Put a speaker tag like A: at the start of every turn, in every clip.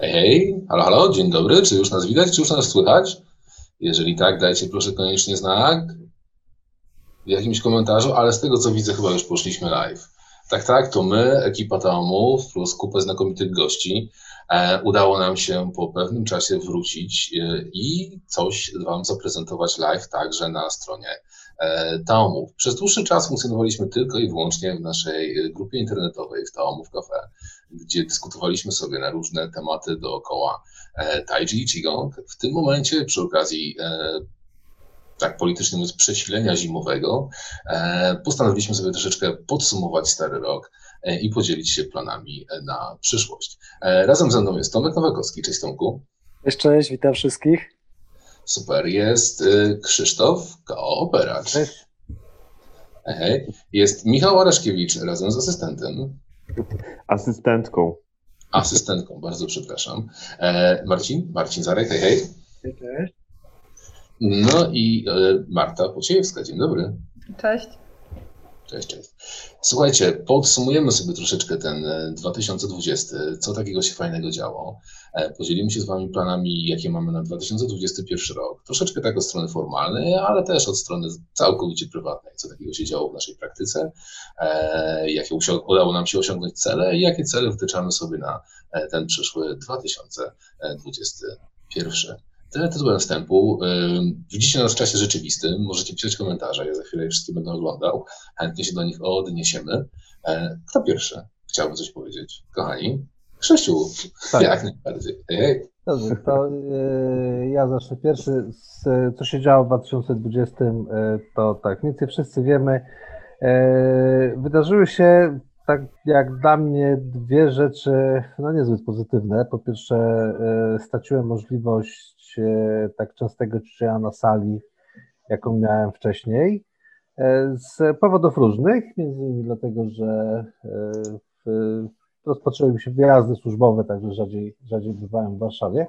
A: Hej, halo, halo, dzień dobry. Czy już nas widać, czy już nas słychać? Jeżeli tak, dajcie proszę koniecznie znak w jakimś komentarzu, ale z tego co widzę, chyba już poszliśmy live. Tak, tak, to my, ekipa Taomów plus kupę znakomitych gości. E, udało nam się po pewnym czasie wrócić e, i coś Wam zaprezentować live także na stronie e, Taomów. Przez dłuższy czas funkcjonowaliśmy tylko i wyłącznie w naszej grupie internetowej w Taomów Cafe, gdzie dyskutowaliśmy sobie na różne tematy dookoła Taiji i Qigong. W tym momencie przy okazji tak politycznie mówiąc, przesilenia zimowego, postanowiliśmy sobie troszeczkę podsumować stary rok E, i podzielić się planami e, na przyszłość. E, razem ze mną jest Tomek Nowakowski. Cześć Tomku.
B: Cześć, cześć, witam wszystkich.
A: Super, jest Krzysztof Kooperacz. Cześć. Hej. Jest Michał Araszkiewicz razem z asystentem.
C: Asystentką.
A: Asystentką, bardzo przepraszam. Marcin, Marcin Zarek, hej, hej. Cześć. No i Marta Pociejewska, dzień dobry.
D: Cześć.
A: Cześć, cześć. Słuchajcie, podsumujemy sobie troszeczkę ten 2020, e, co takiego się fajnego działo. E, podzielimy się z Wami planami, jakie mamy na 2021 rok. Troszeczkę tak od strony formalnej, ale też od strony całkowicie prywatnej, co takiego się działo w naszej praktyce, e, jakie udało nam się osiągnąć cele i jakie cele wtyczamy sobie na ten przyszły 2021. Tyle tytułem wstępu. Widzicie nas w czasie rzeczywistym, możecie pisać komentarze, ja za chwilę je wszystkie będę oglądał, chętnie się do nich odniesiemy. E, kto pierwszy chciałby coś powiedzieć? Kochani, Krzysiu, tak. jak najbardziej.
B: Dobrze, to e, ja zacznę pierwszy. Co się działo w 2020, e, to tak, mniej więcej wszyscy wiemy. Wydarzyły się tak jak dla mnie dwie rzeczy, no niezbyt pozytywne. Po pierwsze, straciłem możliwość tak częstego ćwiczenia na sali, jaką miałem wcześniej. E, z powodów różnych, między innymi dlatego, że e, rozpoczęły mi się wyjazdy służbowe, także rzadziej, rzadziej bywałem w Warszawie.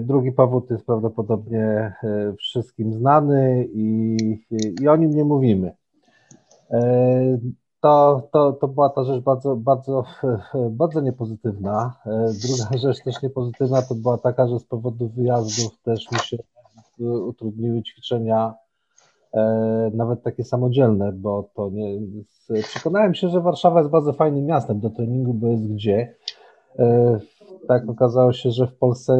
B: Drugi powód jest prawdopodobnie wszystkim znany i, i o nim nie mówimy to, to, to była ta rzecz bardzo, bardzo, bardzo niepozytywna. Druga rzecz też niepozytywna to była taka, że z powodu wyjazdów też mi się utrudniły ćwiczenia e, nawet takie samodzielne, bo to nie. Przekonałem się, że Warszawa jest bardzo fajnym miastem do treningu, bo jest gdzie. E, tak okazało się, że w Polsce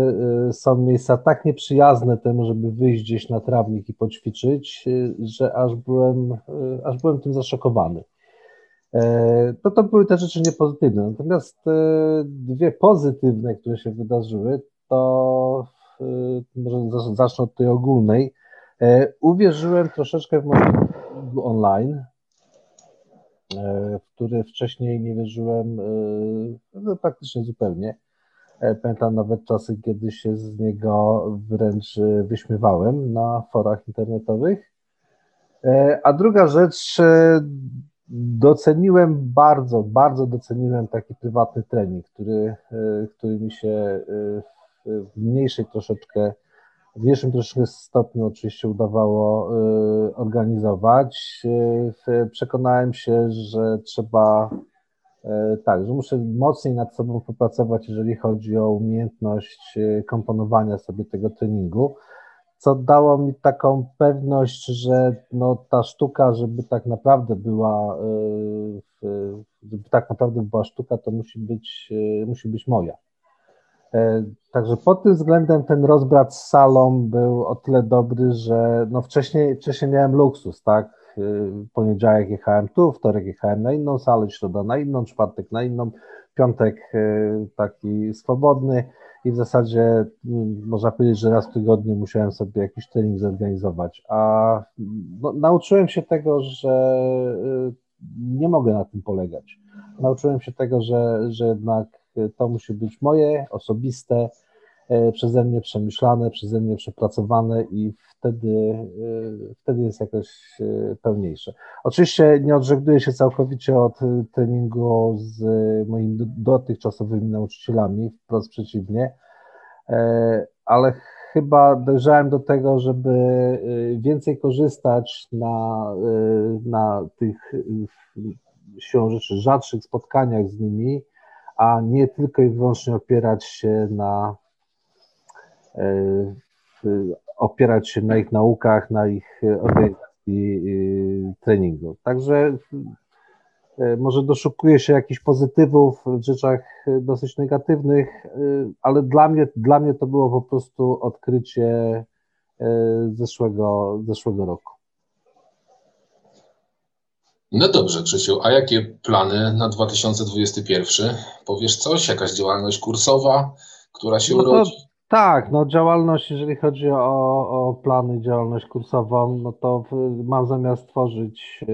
B: e, są miejsca tak nieprzyjazne temu, żeby wyjść gdzieś na trawnik i poćwiczyć, że aż byłem, aż byłem tym zaszokowany. E, to to były te rzeczy niepozytywne. Natomiast e, dwie pozytywne, które się wydarzyły, to e, może zacznę od tej ogólnej. Uwierzyłem troszeczkę w moją online, w który wcześniej nie wierzyłem no, praktycznie zupełnie. Pamiętam nawet czasy, kiedy się z niego wręcz wyśmiewałem na forach internetowych. A druga rzecz, Doceniłem bardzo, bardzo doceniłem taki prywatny trening, który, e, który mi się e, w mniejszej troszeczkę, w mniejszym troszeczkę stopniu oczywiście udawało e, organizować. Przekonałem się, że trzeba tak, że muszę mocniej nad sobą popracować, jeżeli chodzi o umiejętność komponowania sobie tego treningu co dało mi taką pewność, że no, ta sztuka, żeby tak naprawdę była, e, żeby tak naprawdę była sztuka, to musi być, e, musi być moja. E, także pod tym względem ten rozbrat z salą był o tyle dobry, że no wcześniej, wcześniej miałem luksus, tak? Poniedziałek jechałem tu, wtorek jechałem na inną salę, środa na inną, czwartek na inną, piątek taki swobodny i w zasadzie mm, można powiedzieć, że raz w tygodniu musiałem sobie jakiś trening zorganizować, a no, nauczyłem się tego, że y, nie mogę na tym polegać. Nauczyłem się tego, że, że jednak to musi być moje, osobiste, przeze mnie przemyślane, przeze mnie przepracowane i wtedy, y, wtedy jest jakoś y, pełniejsze. Oczywiście nie odżegnuję się całkowicie od treningu z moimi dotychczasowymi nauczycielami, wprost przeciwnie, e, ale chyba dojrzałem do tego, żeby więcej korzystać na, na tych siłą rzeczy rzadszych spotkaniach z nimi, a nie tylko i wyłącznie opierać się na opierać się na ich naukach, na ich organizacji treningu. Także E, może doszukuje się jakichś pozytywów w rzeczach e, dosyć negatywnych, e, ale dla mnie, dla mnie to było po prostu odkrycie zeszłego, zeszłego roku.
A: No dobrze, Krzysiu, a jakie plany na 2021? Powiesz coś? Jakaś działalność kursowa, która się no urodzi?
B: Tak, no działalność, jeżeli chodzi o, o plany, działalność kursową, no to mam zamiar stworzyć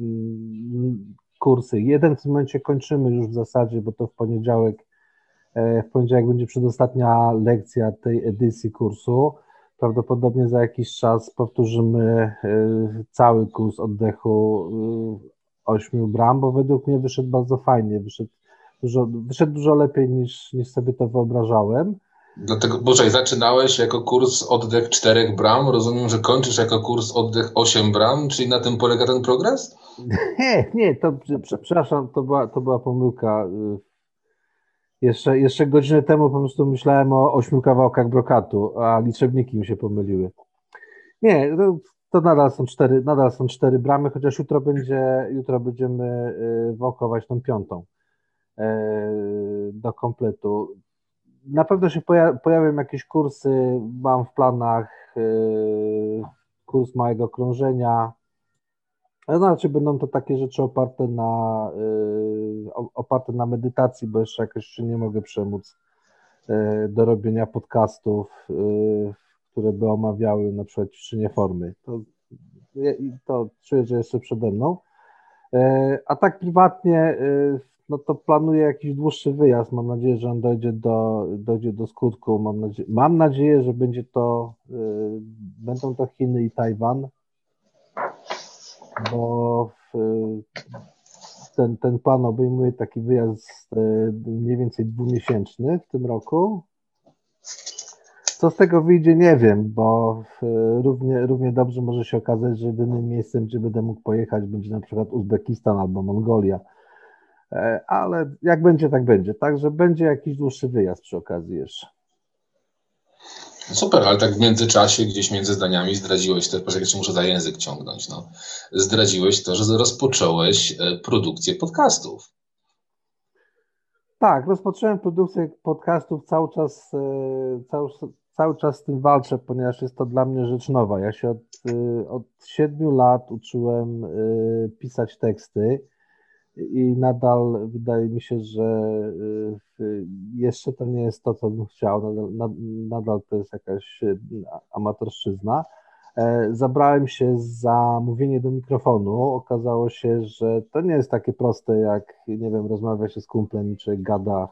B: Mm, kursy. Jeden w tym momencie kończymy już w zasadzie, bo to w poniedziałek, e, w poniedziałek będzie przedostatnia lekcja tej edycji kursu. Prawdopodobnie za jakiś czas powtórzymy e, cały kurs oddechu 8 e, bram, bo według mnie wyszedł bardzo fajnie, wyszedł dużo, wyszedł dużo lepiej niż, niż sobie to wyobrażałem.
A: Dlatego, Boże, zaczynałeś jako kurs oddech 4 bram, rozumiem, że kończysz jako kurs oddech 8 bram, czyli na tym polega ten progres?
B: Nie, nie, to przepraszam, to była, to była pomyłka. Jeszcze, jeszcze godzinę temu po prostu myślałem o ośmiu kawałkach brokatu, a liczebniki mi się pomyliły. Nie, to, to nadal są cztery, nadal są cztery bramy, chociaż jutro będzie, jutro będziemy y, wałkować tą piątą y, do kompletu. Na pewno się pojawią jakieś kursy, mam w planach y, kurs małego krążenia, raczej będą to takie rzeczy oparte na, y, oparte na medytacji, bo jeszcze jakoś nie mogę przemóc y, do robienia podcastów, które by omawiały na przykład ćwiczenie formy. To, to czuję, że jeszcze przede mną. A tak prywatnie, no to planuję jakiś dłuższy wyjazd. Mam nadzieję, że on dojdzie do, dojdzie do skutku. Mam, mam nadzieję, że będzie to, będą to Chiny i Tajwan bo ten, ten plan obejmuje taki wyjazd e, mniej więcej dwumiesięczny w tym roku. Co z tego wyjdzie, nie wiem, bo równie, równie dobrze może się okazać, że jedynym miejscem, gdzie będę mógł pojechać, będzie na przykład Uzbekistan albo Mongolia. E, ale jak będzie, tak będzie. Także będzie jakiś dłuższy wyjazd przy okazji jeszcze.
A: Super, ale tak w międzyczasie, gdzieś między zdaniami zdradziłeś też, poczekaj, muszę za język ciągnąć, no. Zdradziłeś to, że rozpocząłeś e, produkcję podcastów.
B: Tak, rozpocząłem produkcję podcastów, cały czas, e, cały, cały czas z tym walczę, ponieważ jest to dla mnie rzecz nowa. Ja się od, od 7 lat uczyłem pisać teksty i nadal wydaje mi się, że y, jeszcze to nie jest to, co bym chciał, nadal, nadal to jest jakaś y, amatorszczyzna. E, zabrałem się za mówienie do mikrofonu. Okazało się, że to nie jest takie proste, jak nie wiem, rozmawia się z kumplem czy gada,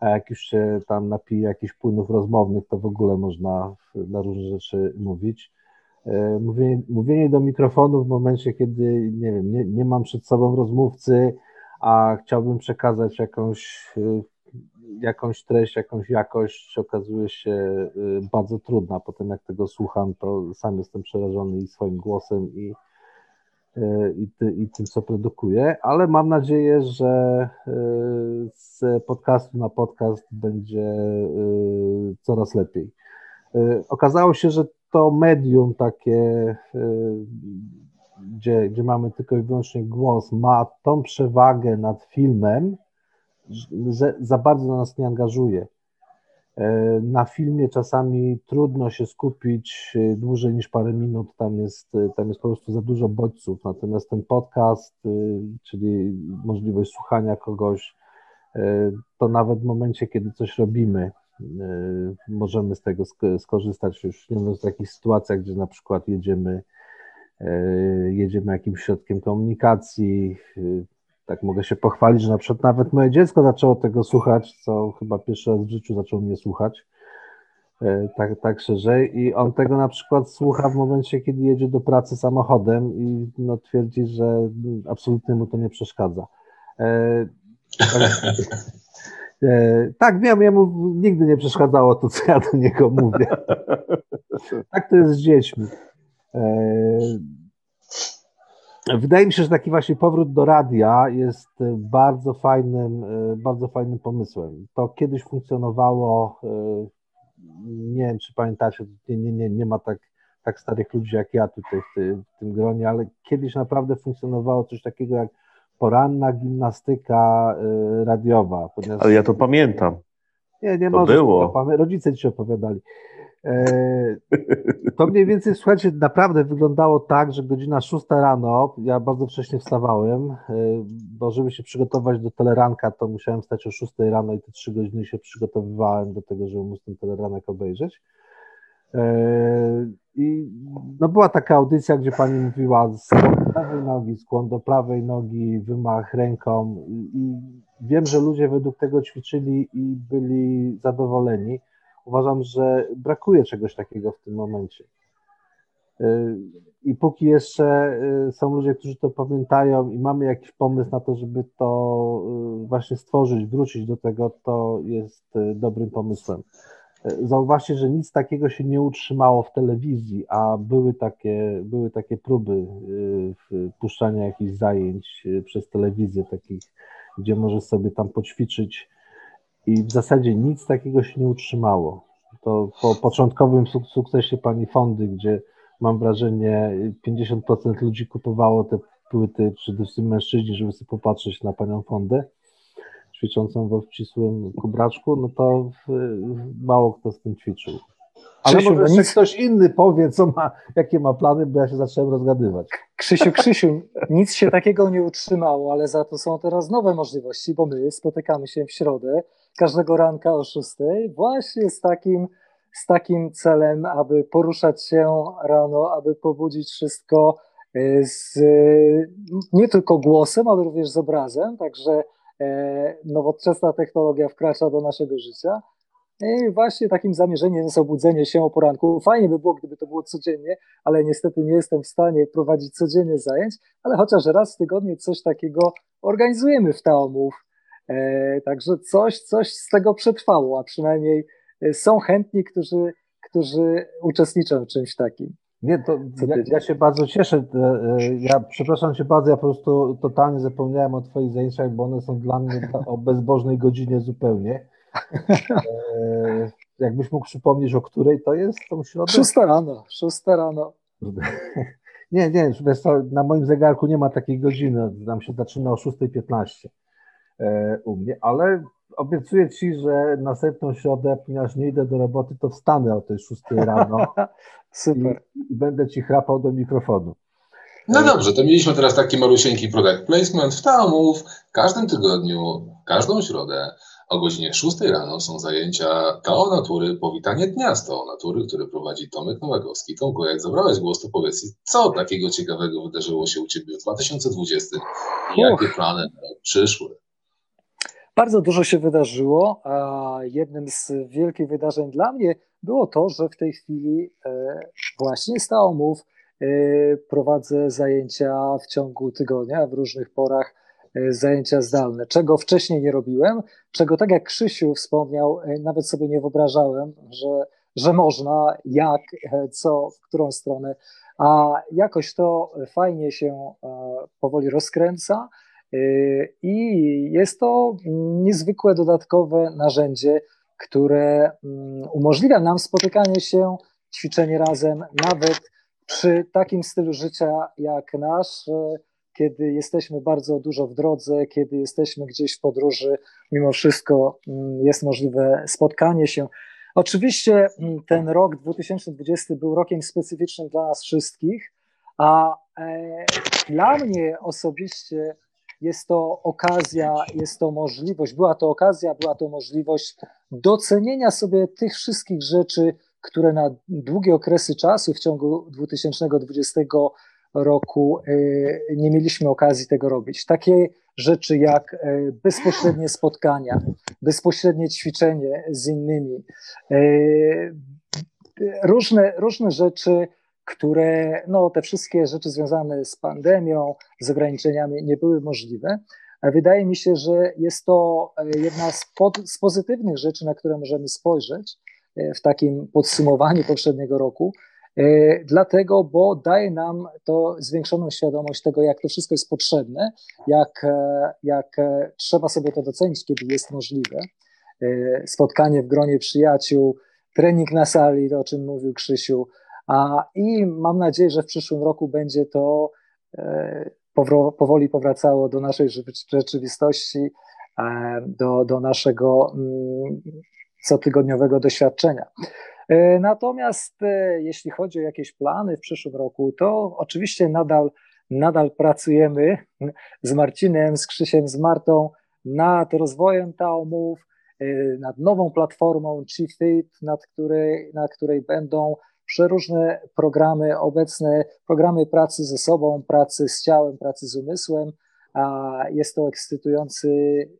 B: a jak już się tam napije jakichś płynów rozmownych, to w ogóle można na różne rzeczy mówić. E, mówienie, mówienie do mikrofonu w momencie, kiedy nie wiem, nie, nie mam przed sobą rozmówcy, a chciałbym przekazać jakąś, y, jakąś treść, jakąś jakość, okazuje się y, bardzo trudna. Potem jak tego słucham, to sam jestem przerażony i swoim głosem i, i, ty, i tym, co produkuję, ale mam nadzieję, że z podcastu na podcast będzie coraz lepiej. Okazało się, że to medium takie gdzie, gdzie mamy tylko i wyłącznie głos, ma tą przewagę nad filmem, że za bardzo nas nie angażuje. E, na filmie czasami trudno się skupić e, dłużej niż parę minut, tam jest, e, tam jest po prostu za dużo bodźców. Natomiast ten podcast, czyli możliwość słuchania kogoś, to nawet w momencie, kiedy coś robimy, możemy z tego skorzystać. Już nie mówiąc o takich sytuacjach, gdzie na przykład jedziemy jedziemy jakimś środkiem komunikacji. E, tak mogę się pochwalić, że na przykład nawet moje dziecko zaczęło tego słuchać, co chyba pierwszy raz w życiu zaczął mnie słuchać. E, tak, tak szerzej. I on tego na przykład słucha w momencie, kiedy jedzie do pracy samochodem i no, twierdzi, że absolutnie mu to nie przeszkadza. tak, tak, wiem, jemu nigdy nie przeszkadzało to, co ja do niego mówię. Tak to jest z dziećmi. Wydaje mi się, że taki właśnie powrót do radia jest bardzo fajnym, bardzo fajnym pomysłem. To kiedyś funkcjonowało, nie wiem czy pamiętacie, nie, nie, nie, nie ma tak, tak starych ludzi jak ja tutaj w, ty, w tym gronie, ale kiedyś naprawdę funkcjonowało coś takiego jak poranna gimnastyka radiowa.
C: Ale ja to pamiętam.
B: Nie, nie
C: to było.
B: Rodzice ci opowiadali. E, to mniej więcej, słuchajcie, naprawdę wyglądało tak, że godzina 6 rano, ja bardzo wcześnie wstawałem, e, bo żeby się przygotować do teleranka, to musiałem stać o 6 rano i te 3 godziny się przygotowywałem do tego, żeby móc ten teleranek obejrzeć. E, I no była taka audycja, gdzie pani mówiła skłon do lewej nogi, skłon do prawej nogi, wymach ręką i wiem, że ludzie według tego ćwiczyli i byli zadowoleni uważam, że brakuje czegoś takiego w tym momencie. Y, I póki jeszcze y, są ludzie, którzy to pamiętają i mamy jakiś pomysł na to, żeby to y, właśnie stworzyć, wrócić do tego, to jest dobrym pomysłem. Zauważcie, że nic takiego się nie utrzymało w telewizji, a były takie, były takie próby puszczania jakichś zajęć przez telewizję, takich, gdzie możesz sobie tam poćwiczyć i w zasadzie nic takiego się nie utrzymało. To po początkowym sukcesie pani Fondy, gdzie mam wrażenie 50% ludzi kupowało te płyty, przede wszystkim mężczyźni, żeby sobie popatrzeć na panią Fondę ćwiczącą we wcisłym kubraczku, no to mało kto z tym ćwiczył. Ale Krzysiu, może no nic... ktoś inny powie, co ma, jakie ma plany, bo ja się zacząłem rozgadywać.
D: Krzysiu, Krzysiu, nic się takiego nie utrzymało, ale za to są teraz nowe możliwości, bo my spotykamy się w środę każdego ranka o 6 właśnie z takim, z takim celem, aby poruszać się rano, aby pobudzić wszystko e, z, nie tylko głosem, ale również z obrazem, także e, nowoczesna technologia wkracza do naszego życia. I właśnie takim zamierzeniem jest obudzenie się o poranku. Fajnie by było, gdyby to było codziennie, ale niestety nie jestem w stanie prowadzić codziennie zajęć, ale chociaż raz w tygodniu coś takiego organizujemy w Taomów. E, także coś, coś z tego przetrwało, a przynajmniej e, są chętni, którzy, którzy uczestniczą w czymś takim.
B: Nie, to ja, ja, się bardzo cieszę. E, ja przepraszam cię bardzo, ja po prostu totalnie zapomniałem o Twoich zajęciach, bo one są dla mnie o bezbożnej godzinie zupełnie. Jakbyś mógł przypomnieć, o której to jest tą środę?
D: Szósta rano, szósta rano.
B: Nie, nie, na moim zegarku nie ma takiej godziny, tam się zaczyna o 6.15. E, u mnie, ale obiecuję Ci, że następną środę, ponieważ nie idę do roboty, to wstanę o tej 6 rano
D: Super.
B: I, i będę Ci chrapał do mikrofonu.
A: No dobrze, to mieliśmy teraz taki malusieńki product placement w Taumów. W każdym tygodniu, każdą środę o godzinie 6 rano są zajęcia Tao Natury, powitanie dnia z Tao Natury, który prowadzi Tomek Nowakowski. Tomku, jak zabrałeś głos, to powiedz, co takiego ciekawego wydarzyło się u Ciebie w 2020 i jakie plany przyszły?
D: Bardzo dużo się wydarzyło, a jednym z wielkich wydarzeń dla mnie było to, że w tej chwili e, właśnie z Taomów e, prowadzę zajęcia w ciągu tygodnia, w różnych porach e, zajęcia zdalne, czego wcześniej nie robiłem, czego tak jak Krzysiu wspomniał, nawet sobie nie wyobrażałem, że, że można, jak, co, w którą stronę, a jakoś to fajnie się powoli rozkręca. Y, I jest to niezwykłe dodatkowe narzędzie, które mm, umożliwia nam spotykanie się, ćwiczenie razem, nawet przy takim stylu życia jak nasz, kiedy jesteśmy bardzo dużo w drodze, kiedy jesteśmy gdzieś w podróży, mimo wszystko mm, jest możliwe spotkanie się. Oczywiście mm, ten rok 2020 był rokiem specyficznym dla nas wszystkich, a e, dla mnie osobiście jest to okazja, jest to możliwość, była to okazja, była to możliwość docenienia sobie tych wszystkich rzeczy, które na długie okresy czasu w ciągu 2020 roku e, nie mieliśmy okazji tego robić. Takie rzeczy jak e, bezpośrednie spotkania, bezpośrednie ćwiczenie z innymi, e, różne, różne rzeczy, które, no te wszystkie rzeczy związane z pandemią, z ograniczeniami nie były możliwe. Wydaje mi się, że jest to e, jedna z, pod, z pozytywnych rzeczy, na które możemy spojrzeć e, w takim podsumowaniu poprzedniego roku, dlatego, bo daje nam to zwiększoną świadomość tego, jak to wszystko jest potrzebne, jak, jak trzeba sobie to docenić, kiedy jest możliwe. Spotkanie w gronie przyjaciół, trening na sali, o czym mówił Krzysiu, i mam nadzieję, że w przyszłym roku będzie to powoli powracało do naszej rzeczywistości, e, do, do naszego mm, cotygodniowego doświadczenia. E, natomiast e, jeśli chodzi o jakieś plany w przyszłym roku, to oczywiście nadal, nadal pracujemy z Marcinem, z Krzysiem, z Martą nad rozwojem Taomów, nad nową platformą GFit, nad której, na której będą przeróżne programy obecne, programy pracy ze sobą, pracy z ciałem, pracy z umysłem. A jest to ekscytujący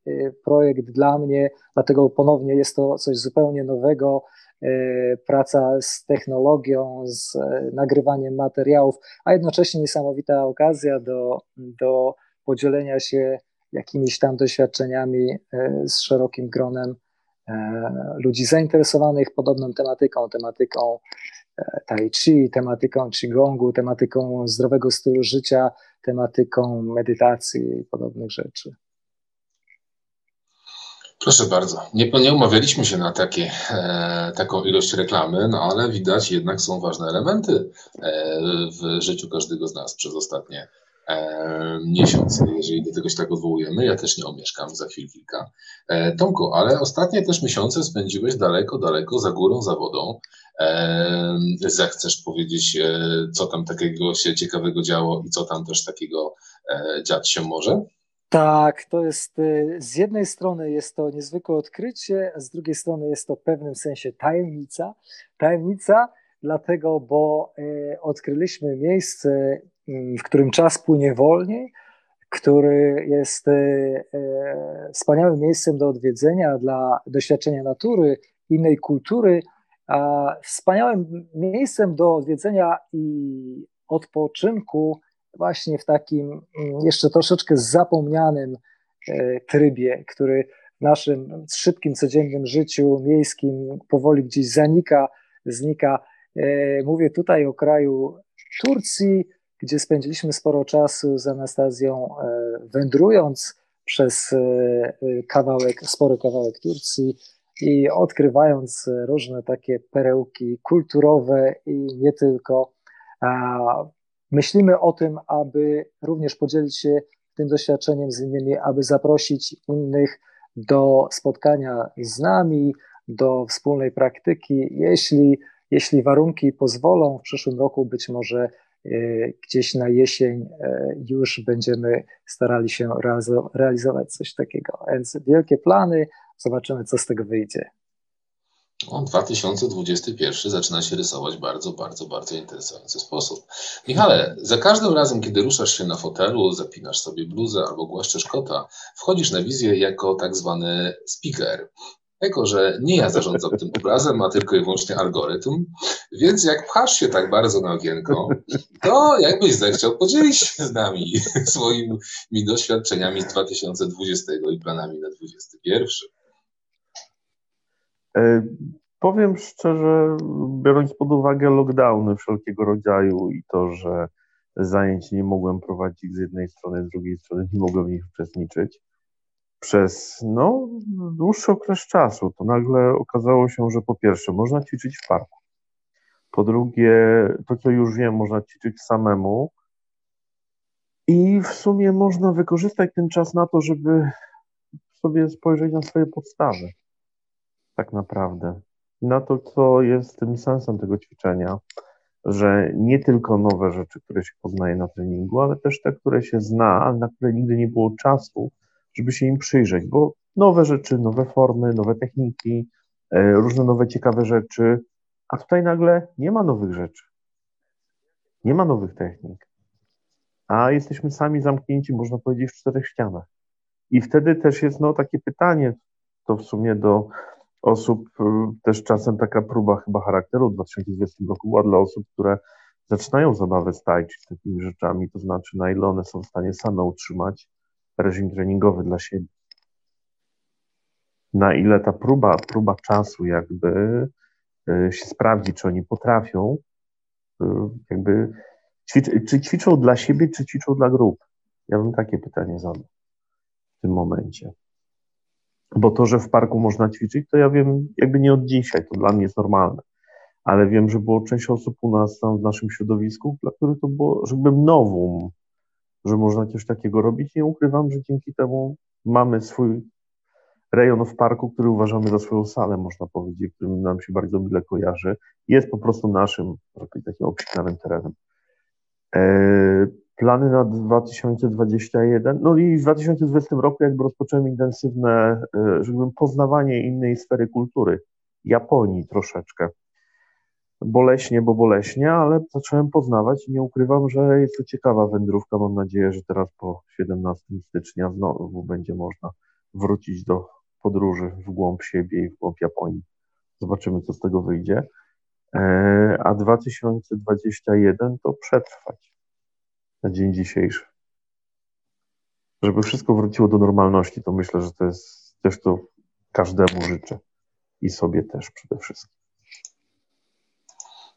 D: y, projekt dla mnie, dlatego ponownie jest to coś zupełnie nowego. Y, praca z technologią, z y, nagrywaniem materiałów, a jednocześnie niesamowita okazja do, do podzielenia się jakimiś tam doświadczeniami z szerokim gronem ludzi zainteresowanych podobną tematyką, tematyką tai chi, tematyką qigongu, tematyką zdrowego stylu życia, tematyką medytacji i podobnych rzeczy.
A: Proszę bardzo. Nie, nie umawialiśmy się na takie, e, taką ilość reklamy, no ale widać jednak są ważne elementy e, w życiu każdego z nas przez ostatnie miesiąc, jeżeli do tego się tak odwołujemy. Ja też nie omieszkam za chwil kilka. E, Tomku, ale ostatnie też miesiące spędziłeś daleko, daleko za górą, za wodą. E, zechcesz powiedzieć, e, co tam takiego się ciekawego działo i co tam też takiego e, dziać się może?
D: Tak, to jest z jednej strony jest to niezwykłe odkrycie, z drugiej strony jest to w pewnym sensie tajemnica. Tajemnica, dlatego, bo odkryliśmy miejsce, w którym czas płynie wolniej, który jest wspaniałym miejscem do odwiedzenia dla doświadczenia natury, innej kultury, Wspaniałym miejscem do odwiedzenia i odpoczynku, właśnie w takim mm, jeszcze troszeczkę zapomnianym e, trybie, który w naszym szybkim, codziennym życiu miejskim powoli gdzieś zanika, znika. E, mówię tutaj o kraju Turcji, gdzie spędziliśmy sporo czasu z Anastazją, e, wędrując przez kawałek, spory kawałek Turcji, i odkrywając różne takie perełki kulturowe i nie tylko, myślimy o tym, aby również podzielić się tym doświadczeniem z innymi, aby zaprosić innych do spotkania z nami, do wspólnej praktyki. Jeśli, jeśli warunki pozwolą, w przyszłym roku być może e, gdzieś na jesień e, już będziemy starali się realizować coś takiego. Więc wielkie plany, Zobaczymy, co z tego wyjdzie.
A: No, 2021 zaczyna się rysować bardzo, bardzo, bardzo interesujący sposób. Michale, za każdym razem, kiedy ruszasz się na fotelu, zapinasz sobie bluzę albo głaszczesz kota, wchodzisz na wizję jako tak zwany speaker. Jako, że nie ja zarządzam tym obrazem, a tylko i wyłącznie algorytm, więc jak pchasz się tak bardzo na okienko, to jakbyś zechciał podzielić się z nami swoimi doświadczeniami z 2020 i planami na 2021.
C: E, powiem szczerze, biorąc pod uwagę lockdowny wszelkiego rodzaju i to, że zajęć nie mogłem prowadzić z jednej strony, z drugiej strony nie mogłem w nich uczestniczyć, przez no, dłuższy okres czasu, to nagle okazało się, że po pierwsze można ćwiczyć w parku, po drugie, to co już wiem, można ćwiczyć samemu. I w sumie można wykorzystać ten czas na to, żeby sobie spojrzeć na swoje podstawy. Tak naprawdę. Na to, co jest tym sensem tego ćwiczenia, że nie tylko nowe rzeczy, które się poznaje na treningu, ale też te, które się zna, ale na które nigdy nie było czasu, żeby się im przyjrzeć, bo nowe rzeczy, nowe formy, nowe techniki, e, różne nowe ciekawe rzeczy, a tutaj nagle nie ma nowych rzeczy. Nie ma nowych technik. A jesteśmy sami zamknięci, można powiedzieć, w czterech ścianach. I wtedy też jest no, takie pytanie, to w sumie do osób, y, też czasem taka próba chyba charakteru w 2020 roku była dla osób, które zaczynają zabawę z tai chi, takimi rzeczami, to znaczy na ile one są w stanie same utrzymać reżim treningowy dla siebie. Na ile ta próba, próba czasu jakby y, się sprawdzi, czy oni potrafią, jakby czy ćwiczą dla siebie, czy ćwiczą dla grup? Ja bym takie pytanie zadał w tym momencie. Bo to, że w parku można ćwiczyć, to ja wiem jakby nie od dzisiaj, to dla mnie jest normalne. Ale wiem, że było część osób u nas tam w naszym środowisku, dla których to było, żeby nowum, że można coś takiego robić. Nie ukrywam, że dzięki temu mamy swój rejon w parku, który uważamy za swoją salę, można powiedzieć, którym nam się bardzo mile kojarzy. Jest po prostu naszym, takim obsikanym terenem. E, plany na 2021, no i w 2020 roku jakby rozpocząłem intensywne, e, żebym poznawanie innej sfery kultury, Japonii troszeczkę. Boleśnie, bo boleśnie, ale zacząłem poznawać i nie ukrywam, że jest to ciekawa wędrówka. Mam nadzieję, że teraz po 17 stycznia znowu będzie można wrócić do podróży w głąb siebie i w głąb Japonii. Zobaczymy, co z tego wyjdzie. E, a 2021 to przetrwać na dzień dzisiejszy. Żeby wszystko wróciło do normalności, to myślę, że to jest też to każdemu życzę i sobie też przede wszystkim.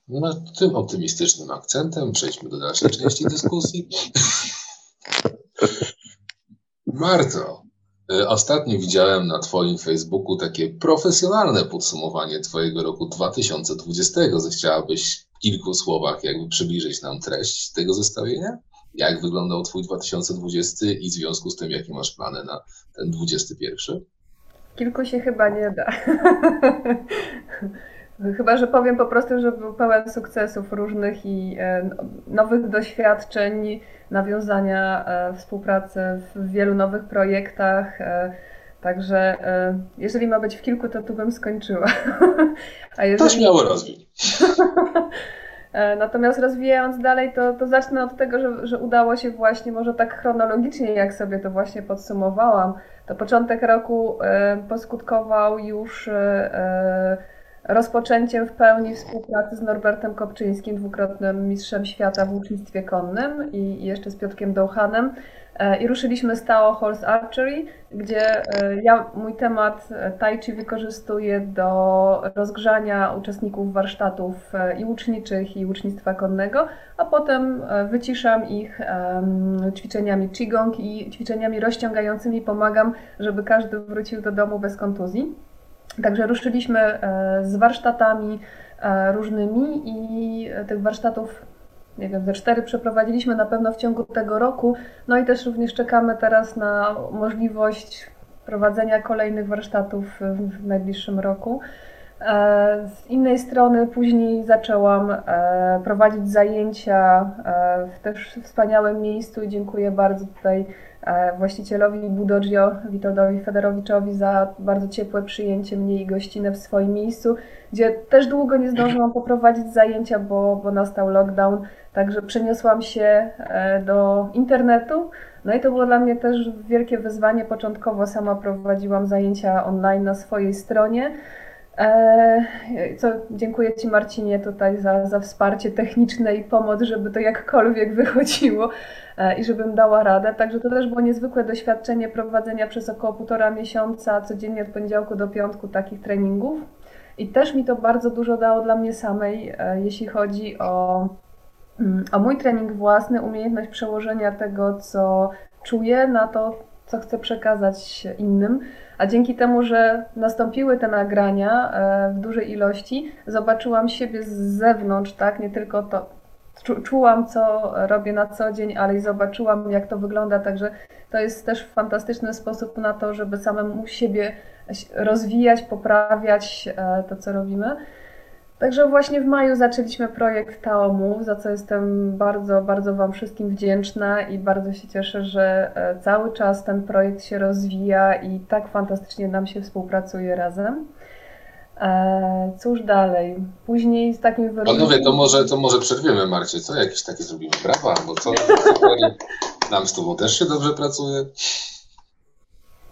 A: No, tym optymistycznym akcentem przejdźmy do dalszej części dyskusji. Marto, y, ostatnio widziałem na Twoim Facebooku takie profesjonalne podsumowanie Twojego roku 2020. Zechciałabyś w kilku słowach jakby przybliżyć nam treść tego zestawienia? Jak wyglądał Twój 2020 i w związku z tym, jakie masz plany na ten 21?
E: Kilku się chyba nie da. Chyba, że powiem po prostu, że był pełen sukcesów różnych i e, nowych doświadczeń, nawiązania e, współpracy w wielu nowych projektach. E, także jeżeli ma być w kilku, to tu bym skończyła.
A: A jeżeli... To śmiało rozwij.
E: Natomiast rozwijając dalej, to, to zacznę od tego, że, że udało się właśnie, może tak chronologicznie, jak sobie to właśnie podsumowałam, to początek roku poskutkował już rozpoczęciem w pełni współpracy z Norbertem Kopczyńskim, dwukrotnym mistrzem świata w łucznictwie konnym i jeszcze z Piotkiem Dołhanem. E, I ruszyliśmy stało Horse Archery, gdzie e, ja mój temat e, tai chi wykorzystuję do rozgrzania uczestników warsztatów i łuczniczych, i łucznictwa konnego, a potem wyciszam ich ćwiczeniami qigong i ćwiczeniami rozciągającymi. Pomagam, żeby każdy wrócił do domu bez kontuzji. Także ruszyliśmy e, z warsztatami e, różnymi i tych warsztatów, nie wiem, ze cztery przeprowadziliśmy na pewno w ciągu tego roku. No i też również czekamy teraz na możliwość prowadzenia kolejnych warsztatów w najbliższym roku. E, z innej strony później zaczęłam prowadzić zajęcia w też wspaniałym miejscu i dziękuję bardzo tutaj E, właścicielowi Budoggio, Witoldowi Federowiczowi za bardzo ciepłe przyjęcie mnie i gościnę w swoim miejscu, gdzie też długo nie zdążyłam poprowadzić zajęcia, bo, bo nastał lockdown, także przeniosłam się e, do internetu. No i to było dla mnie też wielkie wyzwanie. Początkowo sama prowadziłam zajęcia online na swojej stronie. E, co, dziękuję Ci Marcinie tutaj za, za wsparcie techniczne i pomoc, żeby to jakkolwiek wychodziło e, i żebym dała radę. Także to też było niezwykłe doświadczenie prowadzenia przez około półtora miesiąca codziennie od poniedziałku do piątku takich treningów. I też mi to bardzo dużo dało dla mnie samej, e, jeśli chodzi o, mm, o mój trening własny, umiejętność przełożenia tego, co czuję, na to, co chcę przekazać innym. A dzięki temu, że nastąpiły te nagrania e, w dużej ilości, zobaczyłam siebie z zewnątrz, tak? Nie tylko to, czułam, co robię na co dzień, ale i zobaczyłam, jak to wygląda. Także to jest też fantastyczny sposób na to, żeby samemu siebie rozwijać, poprawiać e, to, co robimy. Także właśnie w maju zaczęliśmy projekt Taomu, za co jestem bardzo, bardzo Wam wszystkim wdzięczna i bardzo się cieszę, że e, cały czas ten projekt się rozwija i tak fantastycznie nam się współpracuje razem. E, cóż dalej? Później z takim
A: wyróżnieniem... Panowie, to może, to może przerwiemy Marcie, co? Jakieś takie zrobimy brawa, bo co? Nam z Tobą też się dobrze pracuje.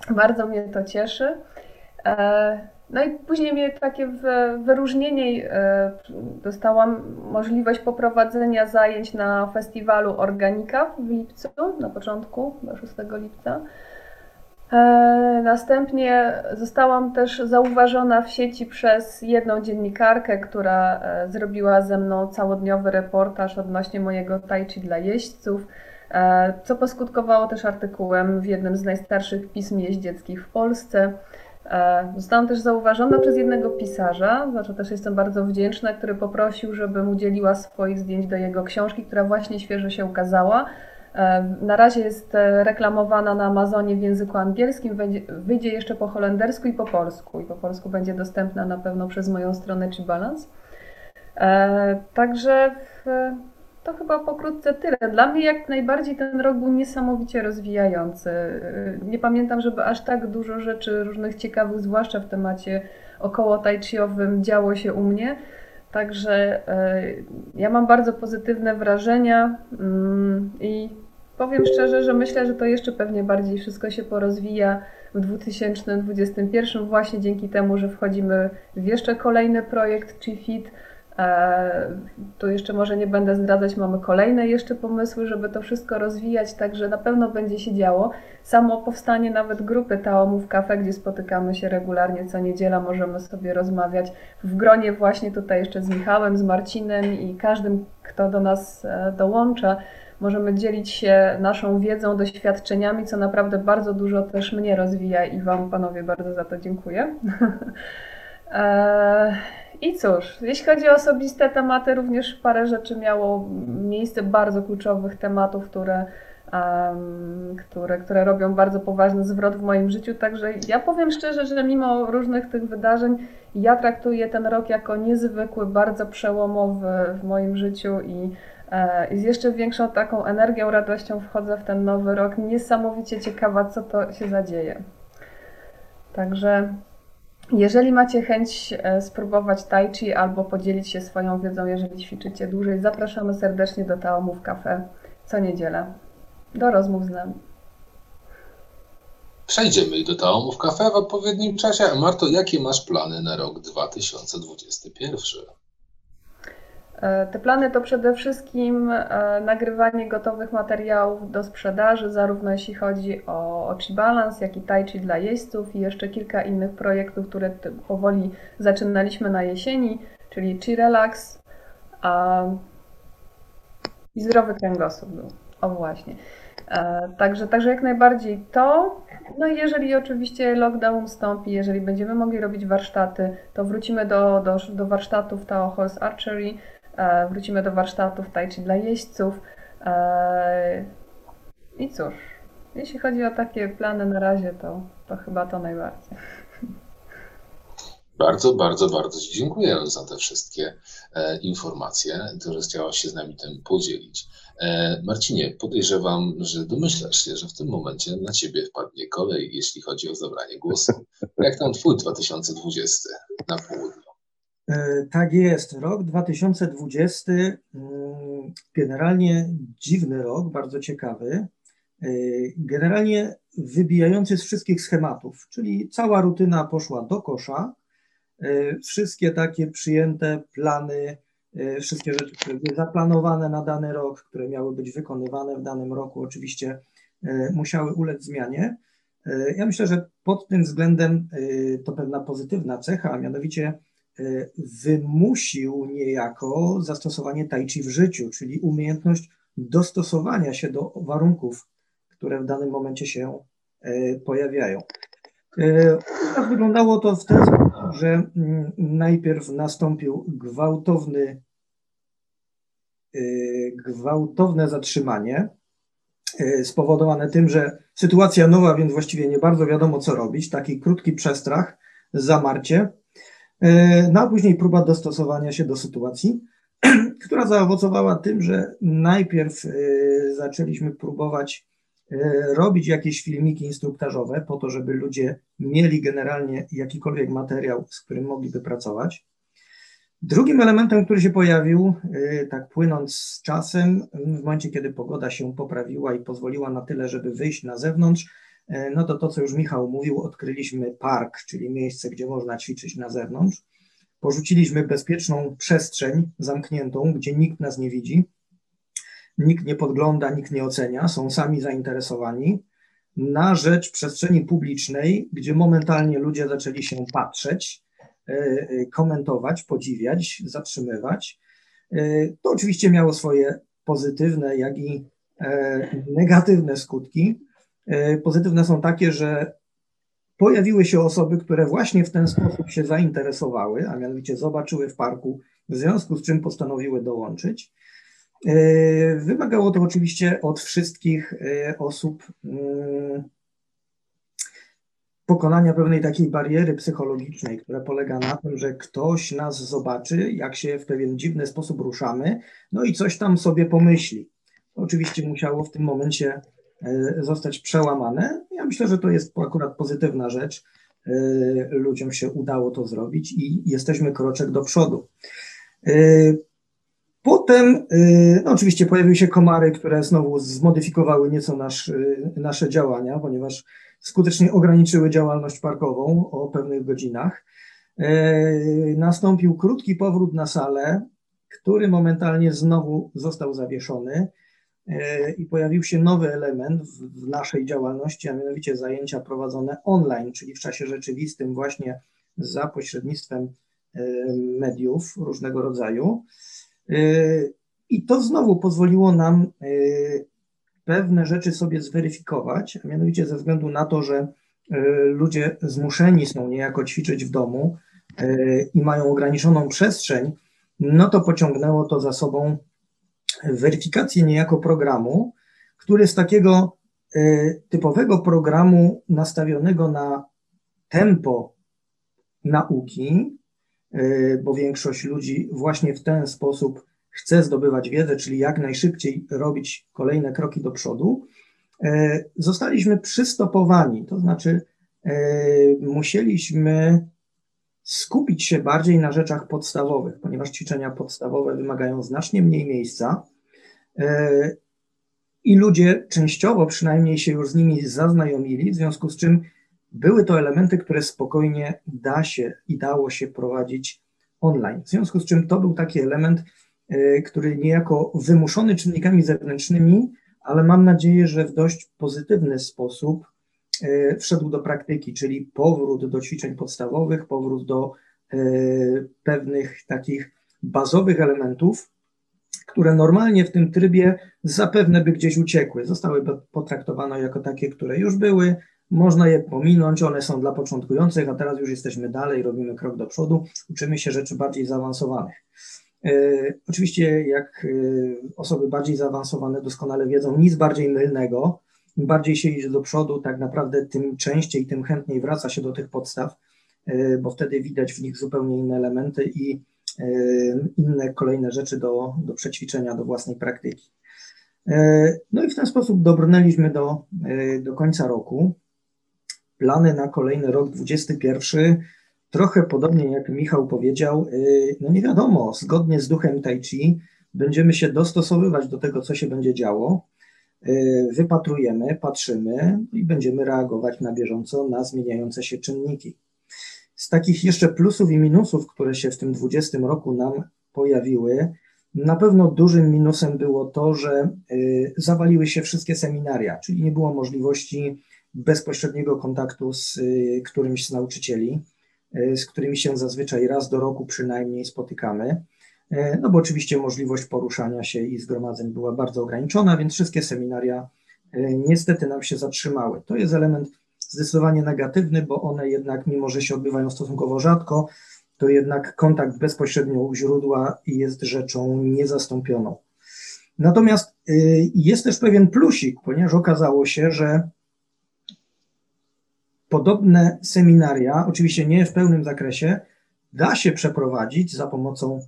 E: Bardzo mnie to cieszy. E, no i później mnie takie wyróżnienie e, dostałam możliwość poprowadzenia zajęć na festiwalu Organika w lipcu, na początku, 6 lipca. E, następnie zostałam też zauważona w sieci przez jedną dziennikarkę, która e, zrobiła ze mną całodniowy reportaż odnośnie mojego tai chi dla jeźdźców, co poskutkowało też artykułem w jednym z najstarszych pism jeździeckich w Polsce. Zostałam też zauważona przez jednego pisarza, za co też jestem bardzo wdzięczna, który poprosił, żebym udzieliła swoich zdjęć do jego książki, która właśnie świeżo się ukazała. Na razie jest e, reklamowana na Amazonie w języku angielskim, wyjdzie jeszcze po holendersku i po polsku. I po polsku będzie dostępna na pewno przez moją stronę czy Balance. E, także to chyba pokrótce tyle. Dla mnie jak najbardziej ten rok był niesamowicie rozwijający. E, nie pamiętam, żeby aż tak dużo rzeczy różnych ciekawych, zwłaszcza w temacie około tai działo się u mnie. Także ja mam bardzo pozytywne wrażenia mm, i Powiem szczerze, że myślę, że to jeszcze pewnie bardziej wszystko się porozwija w 2021 właśnie dzięki temu, że wchodzimy w jeszcze kolejny projekt Fit. E, tu jeszcze może nie będę zdradzać, mamy kolejne jeszcze pomysły, żeby to wszystko rozwijać, także na pewno będzie się działo. Samo powstanie nawet grupy Taomów Cafe, gdzie spotykamy się regularnie co niedziela, możemy sobie rozmawiać w gronie właśnie tutaj jeszcze z Michałem, z Marcinem i każdym, kto do nas e, dołącza możemy dzielić się naszą wiedzą, doświadczeniami, co naprawdę bardzo dużo też mnie rozwija i Wam, panowie, bardzo za to dziękuję. I cóż, jeśli chodzi o osobiste tematy, również parę rzeczy miało miejsce, bardzo kluczowych tematów, które, um, które, które robią bardzo poważny zwrot w moim życiu. Także ja powiem szczerze, że mimo różnych tych wydarzeń, ja traktuję ten rok jako niezwykły, bardzo przełomowy w moim życiu i E, z jeszcze większą taką energią, radością wchodzę w ten nowy rok. Niesamowicie ciekawa, co to się zadzieje. Także jeżeli macie chęć e, spróbować tai chi albo podzielić się swoją wiedzą, jeżeli ćwiczycie dłużej, zapraszamy serdecznie do Taomów Cafe co niedzielę do rozmów z nami.
A: Przejdziemy do Taomów Cafe w odpowiednim czasie. Marto, jakie masz plany na rok 2021?
E: E, te plany to przede wszystkim e, nagrywanie gotowych materiałów do sprzedaży, zarówno jeśli chodzi o, o Chi Balance, jak i Tai Chi dla jeźdźców i jeszcze kilka innych projektów, które powoli zaczynaliśmy na jesieni, czyli Chi Relax a, i zdrowy kręgosłup. O właśnie. E, także, także jak najbardziej to. No i jeżeli oczywiście lockdown ustąpi, jeżeli będziemy mogli robić warsztaty, to wrócimy do, do, do warsztatów Tao Horse Archery, wrócimy do warsztatów tai chi dla jeźdźców. E, I cóż, jeśli chodzi o takie plany na razie, to, to chyba to najbardziej.
A: Bardzo, bardzo, bardzo Ci dziękuję za te wszystkie e, informacje, że chciałaś się z nami tym podzielić. E, Marcinie, podejrzewam, że domyślasz się, że w tym momencie na Ciebie wpadnie kolej, jeśli chodzi o zabranie głosu. Jak tam Twój 2020 na południu?
F: E, tak jest. Rok 2020 mm, generalnie dziwny rok, bardzo ciekawy. E, generalnie wybijający z wszystkich schematów, czyli cała rutyna poszła do kosza. E, wszystkie takie przyjęte plany, wszystkie rzeczy, które były zaplanowane na dany rok, które miały być wykonywane w danym roku, oczywiście musiały ulec zmianie. Ja myślę, że pod tym względem to pewna pozytywna cecha, a mianowicie wymusił niejako zastosowanie tai chi w życiu, czyli umiejętność dostosowania się do warunków, które w danym momencie się e, pojawiają. E, wyglądało to w ten sposób, że mm, najpierw nastąpił gwałtowny, gwałtowne zatrzymanie, spowodowane tym, że sytuacja nowa, więc właściwie nie bardzo wiadomo, co robić. Taki krótki przestrach, zamarcie. E, no później próba dostosowania się do sytuacji, która zaowocowała tym, że najpierw e, zaczęliśmy próbować e, robić jakieś filmiki instruktażowe po to, żeby ludzie mieli generalnie jakikolwiek materiał, z którym mogliby pracować. Drugim elementem, który się pojawił, tak płynąc z czasem, w momencie, kiedy pogoda się poprawiła i pozwoliła na tyle, żeby wyjść na zewnątrz, no to to, co już Michał mówił, odkryliśmy park, czyli miejsce, gdzie można ćwiczyć na zewnątrz. Porzuciliśmy bezpieczną przestrzeń zamkniętą, gdzie nikt nas nie widzi, nikt nie podgląda, nikt nie ocenia, są sami zainteresowani. na rzecz przestrzeni publicznej, gdzie momentalnie ludzie zaczęli się patrzeć, komentować, podziwiać, zatrzymywać. To oczywiście miało swoje pozytywne, jak i negatywne skutki. Pozytywne są takie, że pojawiły się osoby, które właśnie w ten sposób się zainteresowały, a mianowicie zobaczyły w parku, w związku z czym postanowiły dołączyć. E, wymagało to oczywiście od wszystkich e, osób mm, pokonania pewnej takiej bariery psychologicznej, która polega na tym, że ktoś nas zobaczy, jak się w pewien dziwny sposób ruszamy, no i coś tam sobie pomyśli. Oczywiście musiało w tym momencie E, zostać przełamane. Ja myślę, że to jest akurat pozytywna rzecz. E, ludziom się udało to zrobić i jesteśmy kroczek do przodu. E, potem, no oczywiście, pojawiły się komary, które znowu zmodyfikowały nieco nasz, nasze działania, ponieważ skutecznie ograniczyły działalność parkową o pewnych godzinach. Nastąpił krótki powrót na salę, który momentalnie znowu został zawieszony. E, i pojawił się nowy element w naszej działalności, a mianowicie zajęcia prowadzone online, czyli w czasie rzeczywistym, właśnie za pośrednictwem e, mediów różnego rodzaju. E, I to znowu pozwoliło nam pewne rzeczy sobie zweryfikować, a mianowicie ze względu na to, że ludzie zmuszeni są niejako ćwiczyć w domu i mają ograniczoną przestrzeń, no to pociągnęło to za sobą weryfikację niejako programu, który z takiego e, typowego programu nastawionego na tempo nauki, e, bo większość ludzi właśnie w ten sposób chce zdobywać wiedzę, czyli jak najszybciej robić kolejne kroki do przodu, e, zostaliśmy przystopowani, to znaczy musieliśmy skupić się bardziej na rzeczach podstawowych, ponieważ ćwiczenia podstawowe wymagają znacznie mniej miejsca e, i ludzie częściowo przynajmniej się już z nimi zaznajomili, w związku z czym były to elementy, które spokojnie da się i dało się prowadzić online. W związku z czym to był taki element, e, który niejako wymuszony czynnikami zewnętrznymi, ale mam nadzieję, że w dość pozytywny sposób wszedł do praktyki, czyli powrót do ćwiczeń podstawowych, powrót do e, pewnych takich bazowych elementów, które normalnie w tym trybie zapewne by gdzieś uciekły. Zostały potraktowane jako takie, które już były, można je pominąć, one są dla początkujących, a teraz już jesteśmy dalej, robimy krok do przodu, uczymy się rzeczy bardziej zaawansowanych. E, oczywiście, jak osoby bardziej zaawansowane doskonale wiedzą, nic bardziej mylnego im bardziej się idzie do przodu, tak naprawdę tym częściej, tym chętniej wraca się do tych podstaw, e, bo wtedy widać w nich zupełnie inne elementy i e, inne kolejne rzeczy do, do przećwiczenia, do własnej praktyki. E, no i w ten sposób dobrnęliśmy do, do końca roku. Plany na kolejny rok 2021, trochę podobnie jak Michał powiedział, no nie wiadomo, zgodnie z duchem Tai Chi będziemy się dostosowywać do tego, co się będzie działo. Y, wypatrujemy, patrzymy i będziemy reagować na bieżąco na zmieniające się czynniki. Z takich jeszcze plusów i minusów, które się w tym 20 roku nam pojawiły, na pewno dużym minusem było to, że y, zawaliły się wszystkie seminaria, czyli nie było możliwości bezpośredniego kontaktu z y, którymś z nauczycieli, z którymi się zazwyczaj raz do roku przynajmniej spotykamy. E, no bo oczywiście możliwość poruszania się i zgromadzeń była bardzo ograniczona, więc wszystkie seminaria e, niestety nam się zatrzymały. To jest element zdecydowanie negatywny, bo one jednak, mimo że się odbywają stosunkowo rzadko, to jednak kontakt bezpośrednio u źródła jest rzeczą niezastąpioną. Natomiast e, jest też pewien plusik, ponieważ okazało się, że podobne seminaria, oczywiście nie w pełnym zakresie, da się przeprowadzić za pomocą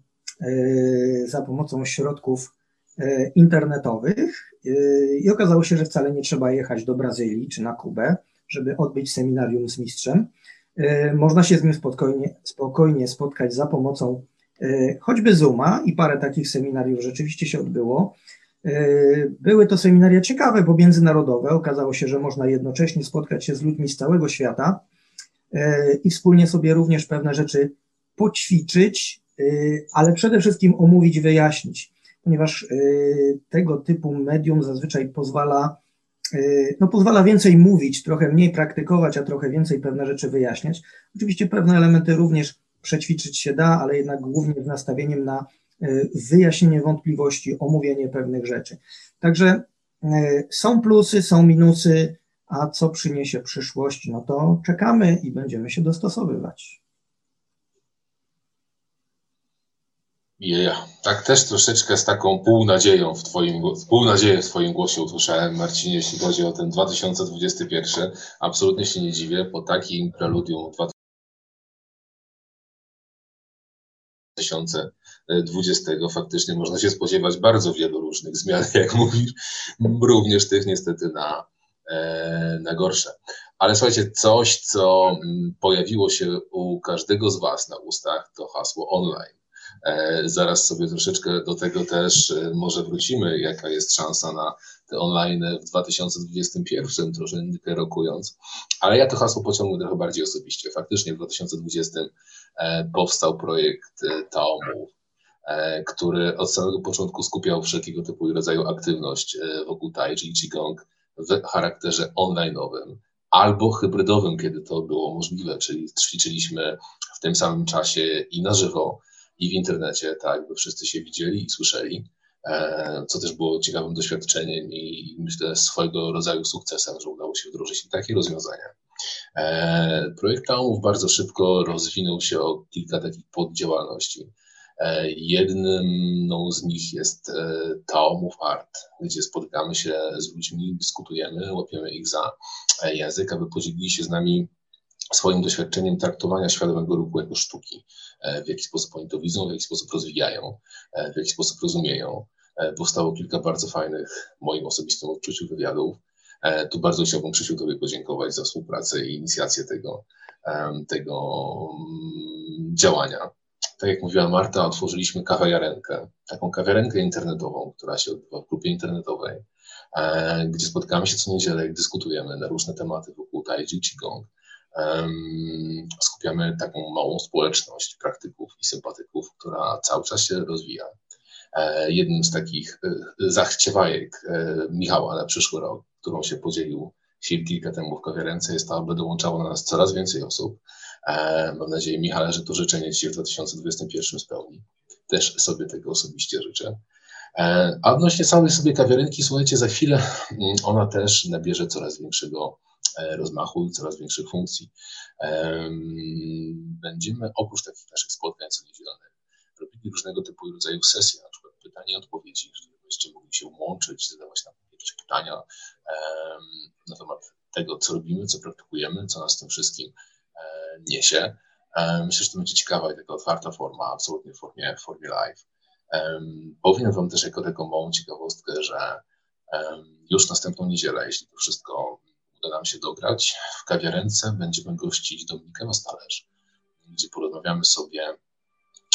F: za pomocą środków e, internetowych e, i okazało się, że wcale nie trzeba jechać do Brazylii czy na Kubę, żeby odbyć seminarium z mistrzem. Można się z nim spokojnie, spokojnie spotkać za pomocą choćby Zooma i parę takich seminariów rzeczywiście się odbyło. Były to seminaria ciekawe, bo międzynarodowe. Okazało się, że można jednocześnie spotkać się z ludźmi z całego świata i wspólnie sobie również pewne rzeczy poćwiczyć, ale przede wszystkim omówić, wyjaśnić, ponieważ y, tego typu medium zazwyczaj pozwala no, pozwala więcej mówić, trochę mniej praktykować, a trochę więcej pewne rzeczy wyjaśniać. Oczywiście pewne elementy również przećwiczyć się da, ale jednak głównie z nastawieniem na wyjaśnienie wątpliwości, omówienie pewnych rzeczy. Także są plusy, są minusy, a co przyniesie przyszłość, no to czekamy i będziemy się dostosowywać.
A: Yeah. Tak też troszeczkę z taką półnadzieją w twoim, półnadzieję w twoim głosie usłyszałem, Marcinie, jeśli chodzi o ten 2021. Absolutnie się nie dziwię, po takim preludium 2020 faktycznie można się spodziewać bardzo wielu różnych zmian, jak mówisz, również tych niestety na, e, na gorsze. Ale słuchajcie, coś, co mm, pojawiło się u każdego z Was na ustach, to hasło online. E, zaraz sobie troszeczkę do tego też e, może wrócimy, jaka jest szansa na te online w 2021, troszeczkę rokując. Ale ja to hasło pociągnę trochę bardziej osobiście. Faktycznie w 2020 e, powstał projekt Taomów, który od samego początku skupiał wszelkiego typu i rodzaju aktywność wokół Tai Chi Qigong w charakterze online'owym albo hybrydowym, kiedy to było możliwe, czyli ćwiczyliśmy w tym samym czasie i na żywo, i w internecie, tak, by wszyscy się widzieli i słyszeli, e, co też było ciekawym doświadczeniem i myślę swojego rodzaju sukcesem, że udało się wdrożyć takie rozwiązania. E, projekt Taumów bardzo szybko rozwinął się o kilka takich poddziałalności. E, jedną z nich jest Taumów Art, gdzie spotykamy się z ludźmi, dyskutujemy, łapiemy ich za język, aby podzielili się z nami swoim doświadczeniem traktowania świadomego ruchu jako sztuki, e, w jaki sposób oni to widzą, w jaki sposób rozwijają, e, w jaki sposób rozumieją. E, powstało kilka bardzo fajnych, moim osobistym odczuciu, wywiadów. Tu bardzo chciałbym Krzysiu Tobie podziękować za współpracę i inicjację tego, tego mm, działania. Tak jak mówiła Marta, otworzyliśmy kawiarenkę, taką kawiarenkę internetową, która się odbywa w grupie internetowej, gdzie spotykamy się co niedzielę i dyskutujemy na różne tematy wokół Tai Chi Qigong skupiamy taką małą społeczność praktyków i sympatyków, która cały czas się rozwija. E, jednym z takich e, zachciewajek e, Michała na przyszły rok, którą się podzielił chwil kilka temu w kawiarence, jest to, aby dołączało na nas coraz więcej osób. Mam nadzieję, Michale, że to życzenie Ci w 2021 spełni. Też sobie tego osobiście życzę. A odnośnie całej sobie kawiarenki, słuchajcie, za chwilę mm, ona też nabierze coraz większego rozmachu i coraz większych funkcji. Będziemy oprócz takich naszych spotkań co niedzielnych robili różnego typu i rodzaju sesje, na przykład pytania i odpowiedzi, w których mogli się łączyć, zadawać nam jakieś pytania na temat tego, co robimy, co praktykujemy, co nas tym wszystkim e, niesie. Myślę, że to będzie ciekawa i taka otwarta forma, absolutnie w formie, w formie live. Powiem Wam też jako taką małą ciekawostkę, że już następną niedzielę, jeśli to wszystko uda nam się dograć, w kawiarence będziemy gościć Dominikę Mastalerz, gdzie porozmawiamy sobie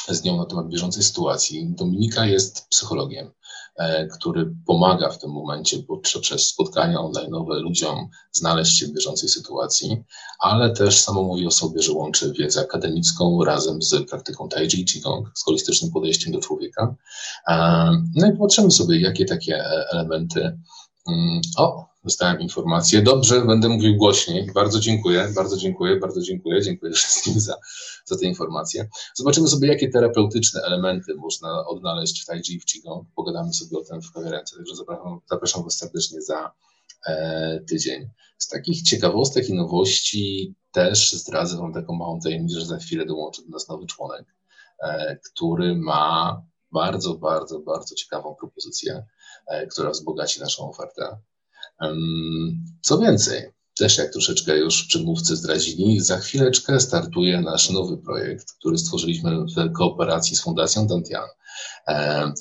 A: z nią na temat bieżącej sytuacji. Dominika jest psychologiem, e, który pomaga w tym momencie przez spotkania online ludziom znaleźć się w bieżącej sytuacji, ale też samo mówi o sobie, że łączy wiedzę akademicką razem z praktyką Tai Chi Qigong, z holistycznym podejściem do człowieka. E, no i patrzymy sobie, jakie takie elementy. Mm, o, dostałem informację. Dobrze, będę mówił głośniej. Bardzo dziękuję, bardzo dziękuję, bardzo dziękuję. Dziękuję wszystkim za, za te informacje. Zobaczymy sobie, jakie terapeutyczne elementy można odnaleźć w Tai Chi w Qigong. Pogadamy sobie o tym w konferencji, także zapraszam, zapraszam Was serdecznie za e, tydzień. Z takich ciekawostek i nowości też zdradzę Wam taką małą tajemnicę, że za chwilę dołączy do nas nowy członek, e, który ma bardzo, bardzo, bardzo ciekawą propozycję, e, która wzbogaci naszą ofertę. Co więcej, też jak troszeczkę już przedmówcy zdradzili, za chwileczkę startuje nasz nowy projekt, który stworzyliśmy w kooperacji z Fundacją Dantian.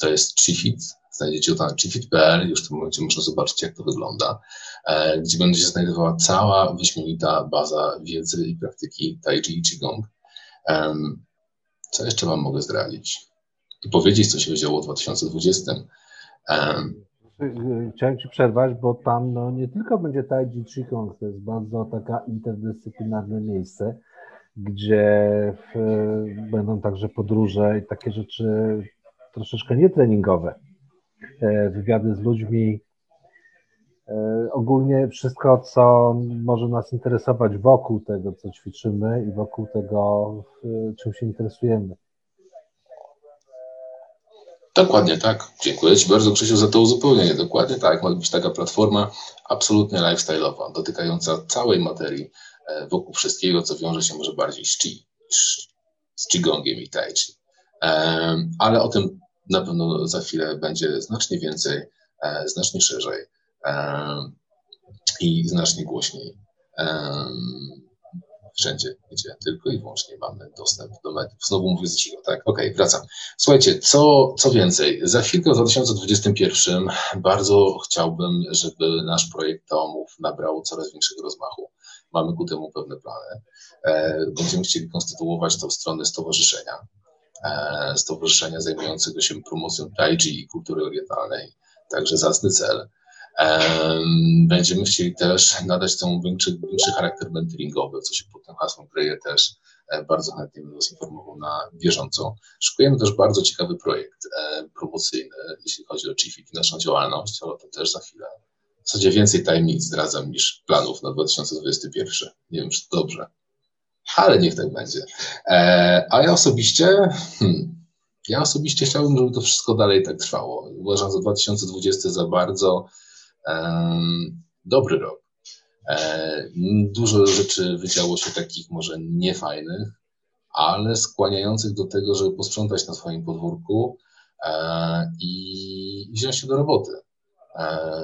A: To jest Chifit, znajdziecie to na chifit.pl, już w tym momencie można zobaczyć, jak to wygląda, gdzie będzie się znajdowała cała wyśmienita baza wiedzy i praktyki Tai Chi i Qigong. Co jeszcze Wam mogę zdradzić? I powiedzieć, co się działo w 2020.
B: Chciałem Ci przerwać, bo tam no, nie tylko będzie Tai Chi to jest bardzo taka interdyscyplinarne miejsce, gdzie w, będą także podróże i takie rzeczy troszeczkę nietreningowe. E, wywiady z ludźmi, ogólnie wszystko, co może nas interesować wokół tego, co ćwiczymy i wokół tego, czym się interesujemy.
A: Dokładnie tak. Dziękuję Ci bardzo, Krzysiu, za to uzupełnienie. Dokładnie tak. Ma być taka platforma absolutnie lifestyle'owa, dotykająca całej materii e, wokół wszystkiego, co wiąże się może bardziej z chi, z qigongiem i tai chi. Ale o tym na pewno za chwilę będzie znacznie więcej, e, znacznie szerzej i znacznie głośniej wszędzie, gdzie tylko i wyłącznie mamy dostęp do mediów. Znowu mówię z cicho, tak? Okej, okay, wracam. Słuchajcie, co, co więcej, za chwilkę w 2021 bardzo chciałbym, żeby nasz projekt tomów nabrał coraz większego rozmachu. Mamy ku temu pewne plany. E, będziemy chcieli konstytuować w stronę stowarzyszenia, e, stowarzyszenia zajmującego się promocją tai i kultury orientalnej, także zacny cel. Będziemy chcieli też nadać temu większy, większy charakter mentoringowy, co się pod tym hasłem kryje też. E, bardzo chętnie będę Was informował na bieżąco. Szykujemy też bardzo ciekawy projekt e, promocyjny, jeśli chodzi o Chiefit i naszą działalność, ale o tym też za chwilę. W zasadzie więcej tajemnic zdradzam niż planów na 2021. Nie wiem, czy to dobrze, ale niech tak będzie. E, a ja osobiście, hmm, ja osobiście chciałbym, żeby to wszystko dalej tak trwało. Uważam za 2020 za bardzo dobry rok. Dużo rzeczy wydziało się takich może niefajnych, ale skłaniających do tego, żeby posprzątać na swoim podwórku i wziąć się do roboty.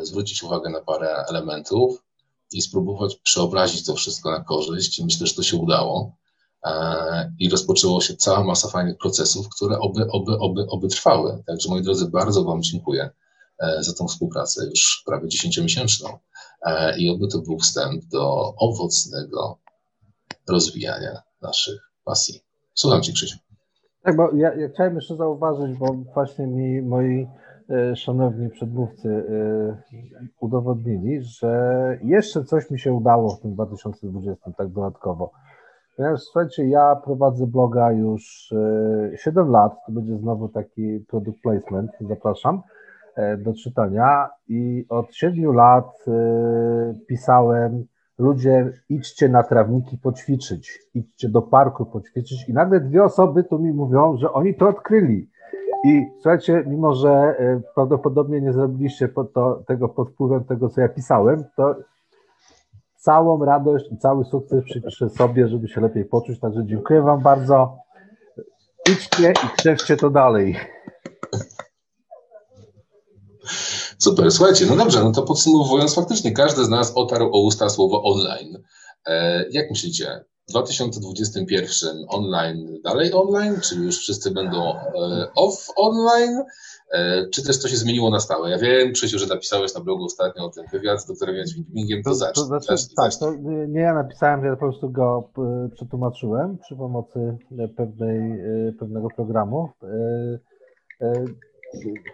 A: Zwrócić uwagę na parę elementów i spróbować przeobrazić to wszystko na korzyść. Myślę, że to się udało. I rozpoczęło się cała masa fajnych procesów, które oby, oby, oby, oby trwały. Także moi drodzy, bardzo Wam dziękuję za tą współpracę już prawie dziesięciomiesięczną e, i oby to był wstęp do owocnego rozwijania naszych pasji. Słucham Cię, Krzysiu.
B: Tak, bo ja, ja chciałem jeszcze zauważyć, bo właśnie mi moi e, szanowni przedmówcy udowodnili, że jeszcze coś mi się udało w tym 2020, tak dodatkowo. Ponieważ słuchajcie, ja prowadzę bloga już 7 lat, to będzie znowu taki product placement, zapraszam. E, do czytania i od siedmiu lat e, pisałem ludzie idźcie na trawniki poćwiczyć, idźcie do parku poćwiczyć i nagle dwie osoby tu mi mówią, że oni to odkryli. I słuchajcie, mimo że e, prawdopodobnie nie zrobiliście to, tego pod wpływem tego, co ja pisałem, to całą radość i cały sukces przypiszę sobie, żeby się lepiej poczuć. Także dziękuję Wam bardzo. Idźcie i krzewcie to dalej.
A: Super, słuchajcie, no dobrze, no to podsumowując, faktycznie każdy z nas otarł o usta słowo online. E, jak myślicie, w 2021 online dalej online, czy już wszyscy będą e, off online, e, czy też to się zmieniło na stałe? Ja wiem, Krzysiu, że napisałeś na blogu ostatnio o tym wywiad z doktorem Jadwigiem, to zacznij. To znaczy,
B: tak, to nie ja napisałem, ja po prostu go przetłumaczyłem przy pomocy pewnej, pewnego programu.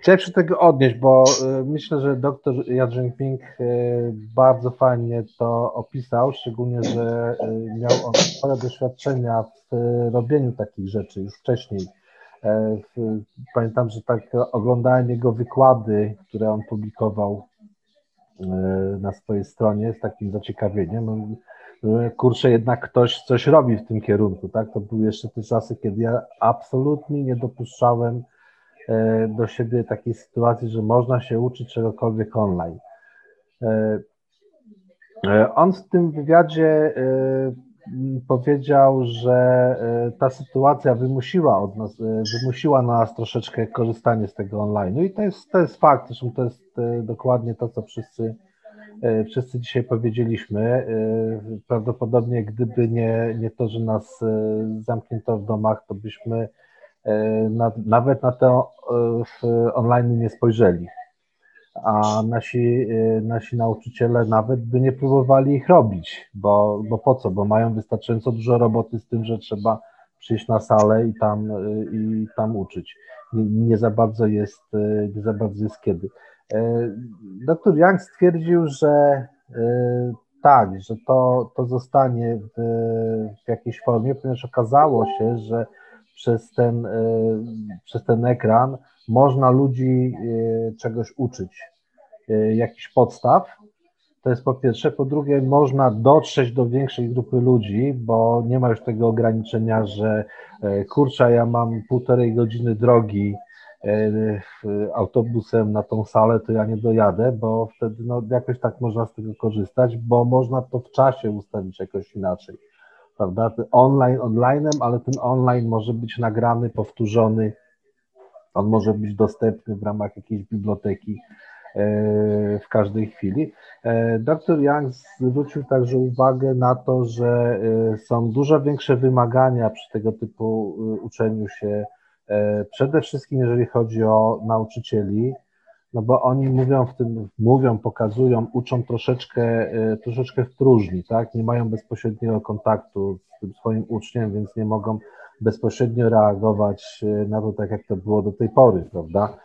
B: Chciałem się tego odnieść, bo y, myślę, że dr Jan Jinping y, bardzo fajnie to opisał, szczególnie, że y, miał on spore doświadczenia w robieniu takich rzeczy już wcześniej. E, pamiętam, że tak oglądałem jego wykłady, które on publikował na swojej stronie z takim zaciekawieniem. No, kurczę, jednak ktoś coś robi w tym kierunku, tak? To były jeszcze te czasy, kiedy ja absolutnie nie dopuszczałem do siebie takiej sytuacji, że można się uczyć czegokolwiek online. E, e, on w tym wywiadzie powiedział, że ta sytuacja wymusiła od nas, wymusiła na nas troszeczkę korzystanie z tego online. No i to jest, to jest fakt, zresztą to jest dokładnie to, co wszyscy, wszyscy dzisiaj powiedzieliśmy. Prawdopodobnie gdyby nie, nie to, że nas zamknięto w domach, to byśmy nawet na to w online nie spojrzeli. A nasi, nasi nauczyciele nawet by nie próbowali ich robić, bo, bo po co? Bo mają wystarczająco dużo roboty z tym, że trzeba przyjść na salę i tam, i tam uczyć. Nie, nie za bardzo jest, nie za bardzo jest kiedy. Doktor Young stwierdził, że tak, że to, to zostanie w, w jakiejś formie, ponieważ okazało się, że przez ten, e, przez ten ekran można ludzi e, czegoś uczyć, e, jakichś podstaw, To jest po pierwsze. Po drugie, można dotrzeć do większej grupy ludzi, bo nie ma już tego ograniczenia, że kurczę, ja mam półtorej godziny drogi autobusem na tą salę, to ja nie dojadę, bo wtedy no, jakoś tak można z tego korzystać, bo można to w czasie ustawić jakoś inaczej. Prawda? Online, online'em, ale ten online może być nagrany, powtórzony, on może być dostępny w ramach jakiejś biblioteki E, w każdej chwili. E, Dr Young zwrócił także uwagę na to, że e, są dużo większe wymagania przy tego typu uczeniu się, przede wszystkim jeżeli chodzi o nauczycieli, no bo oni mówią w tym, mówią, pokazują, uczą troszeczkę, troszeczkę w próżni, tak? Nie mają bezpośredniego kontaktu z tym swoim uczniem, więc nie mogą bezpośrednio reagować na to, tak jak to było do tej pory, prawda?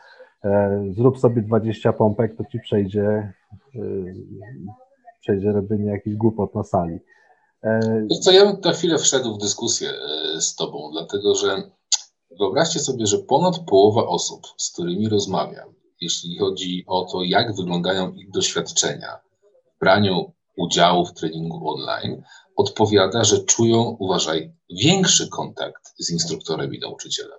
B: E, zrób sobie 20 pompek, to ci przejdzie, e, przejdzie robienie jakichś głupot na sali.
A: E, co, ja bym na chwilę wszedł w dyskusję z Tobą, dlatego że wyobraźcie sobie, że ponad połowa osób, z którymi rozmawiam, jeśli chodzi o to, jak wyglądają ich doświadczenia w braniu udziału w treningu online, odpowiada, że czują, uważaj, większy kontakt z instruktorem i nauczycielem.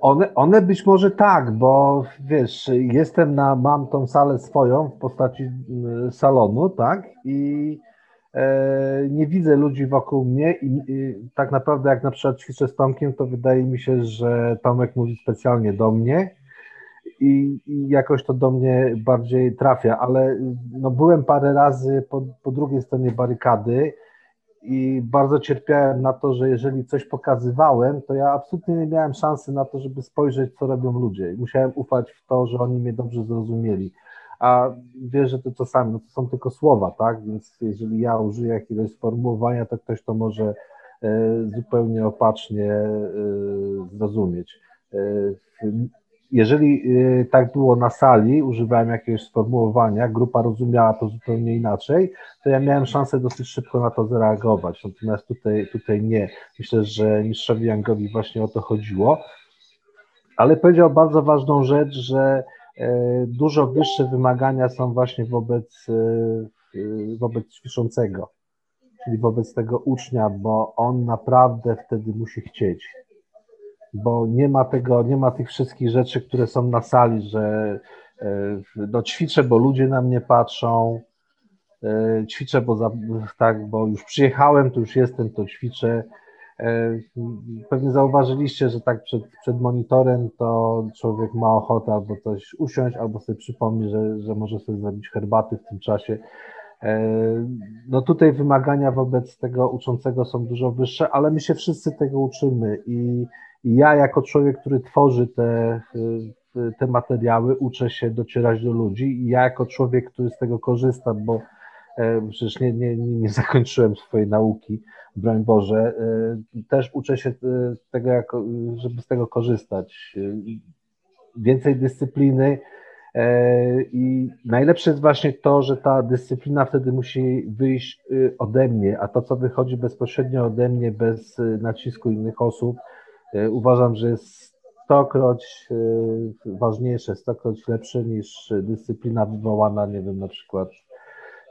B: One, one być może tak, bo wiesz, jestem na, mam tą salę swoją w postaci y, salonu, tak, i nie widzę ludzi wokół mnie i, i, tak naprawdę jak na przykład ćwiczę z Tomkiem, to wydaje mi się, że Tomek mówi specjalnie do mnie i, i jakoś to do mnie bardziej trafia, ale no, byłem parę razy po, po drugiej stronie barykady i bardzo cierpiałem na to, że jeżeli coś pokazywałem, to ja absolutnie nie miałem szansy na to, żeby spojrzeć, co robią ludzie. Musiałem ufać w to, że oni mnie dobrze zrozumieli. A wiesz, że to czasami no to są tylko słowa, tak? Więc jeżeli ja użyję jakiegoś sformułowania, to ktoś to może e, zupełnie opacznie e, zrozumieć. E, jeżeli tak było na sali, używałem jakiegoś sformułowania, grupa rozumiała to zupełnie inaczej, to ja miałem szansę dosyć szybko na to zareagować. Natomiast tutaj, tutaj nie. Myślę, że mistrzowi Youngowi właśnie o to chodziło. Ale powiedział bardzo ważną rzecz, że dużo wyższe wymagania są właśnie wobec, e, wobec ćwiczącego, czyli wobec tego ucznia, bo on naprawdę wtedy musi chcieć bo nie ma tego, nie ma tych wszystkich rzeczy, które są na sali, że e, no, ćwiczę, bo ludzie na mnie patrzą, e, ćwiczę, bo, za, tak, bo już przyjechałem, to już jestem, to ćwiczę. E, pewnie zauważyliście, że tak przed, przed monitorem to człowiek ma ochotę albo coś usiąść, albo sobie przypomni, że, że może sobie zrobić herbaty w tym czasie. No tutaj wymagania wobec tego uczącego są dużo wyższe, ale my się wszyscy tego uczymy i i ja, jako człowiek, który tworzy te, te materiały, uczę się docierać do ludzi, i ja, jako człowiek, który z tego korzysta, bo e, przecież nie, nie, nie zakończyłem swojej nauki, broń Boże, e, też uczę się e, tego, jako, żeby z tego korzystać. Więcej dyscypliny. I najlepsze jest właśnie to, że ta dyscyplina wtedy musi wyjść ode mnie, a to, co wychodzi bezpośrednio ode mnie, bez nacisku innych osób, E, uważam, że jest stokroć e, ważniejsze, stokroć lepsze niż dyscyplina wywołana, nie wiem, na przykład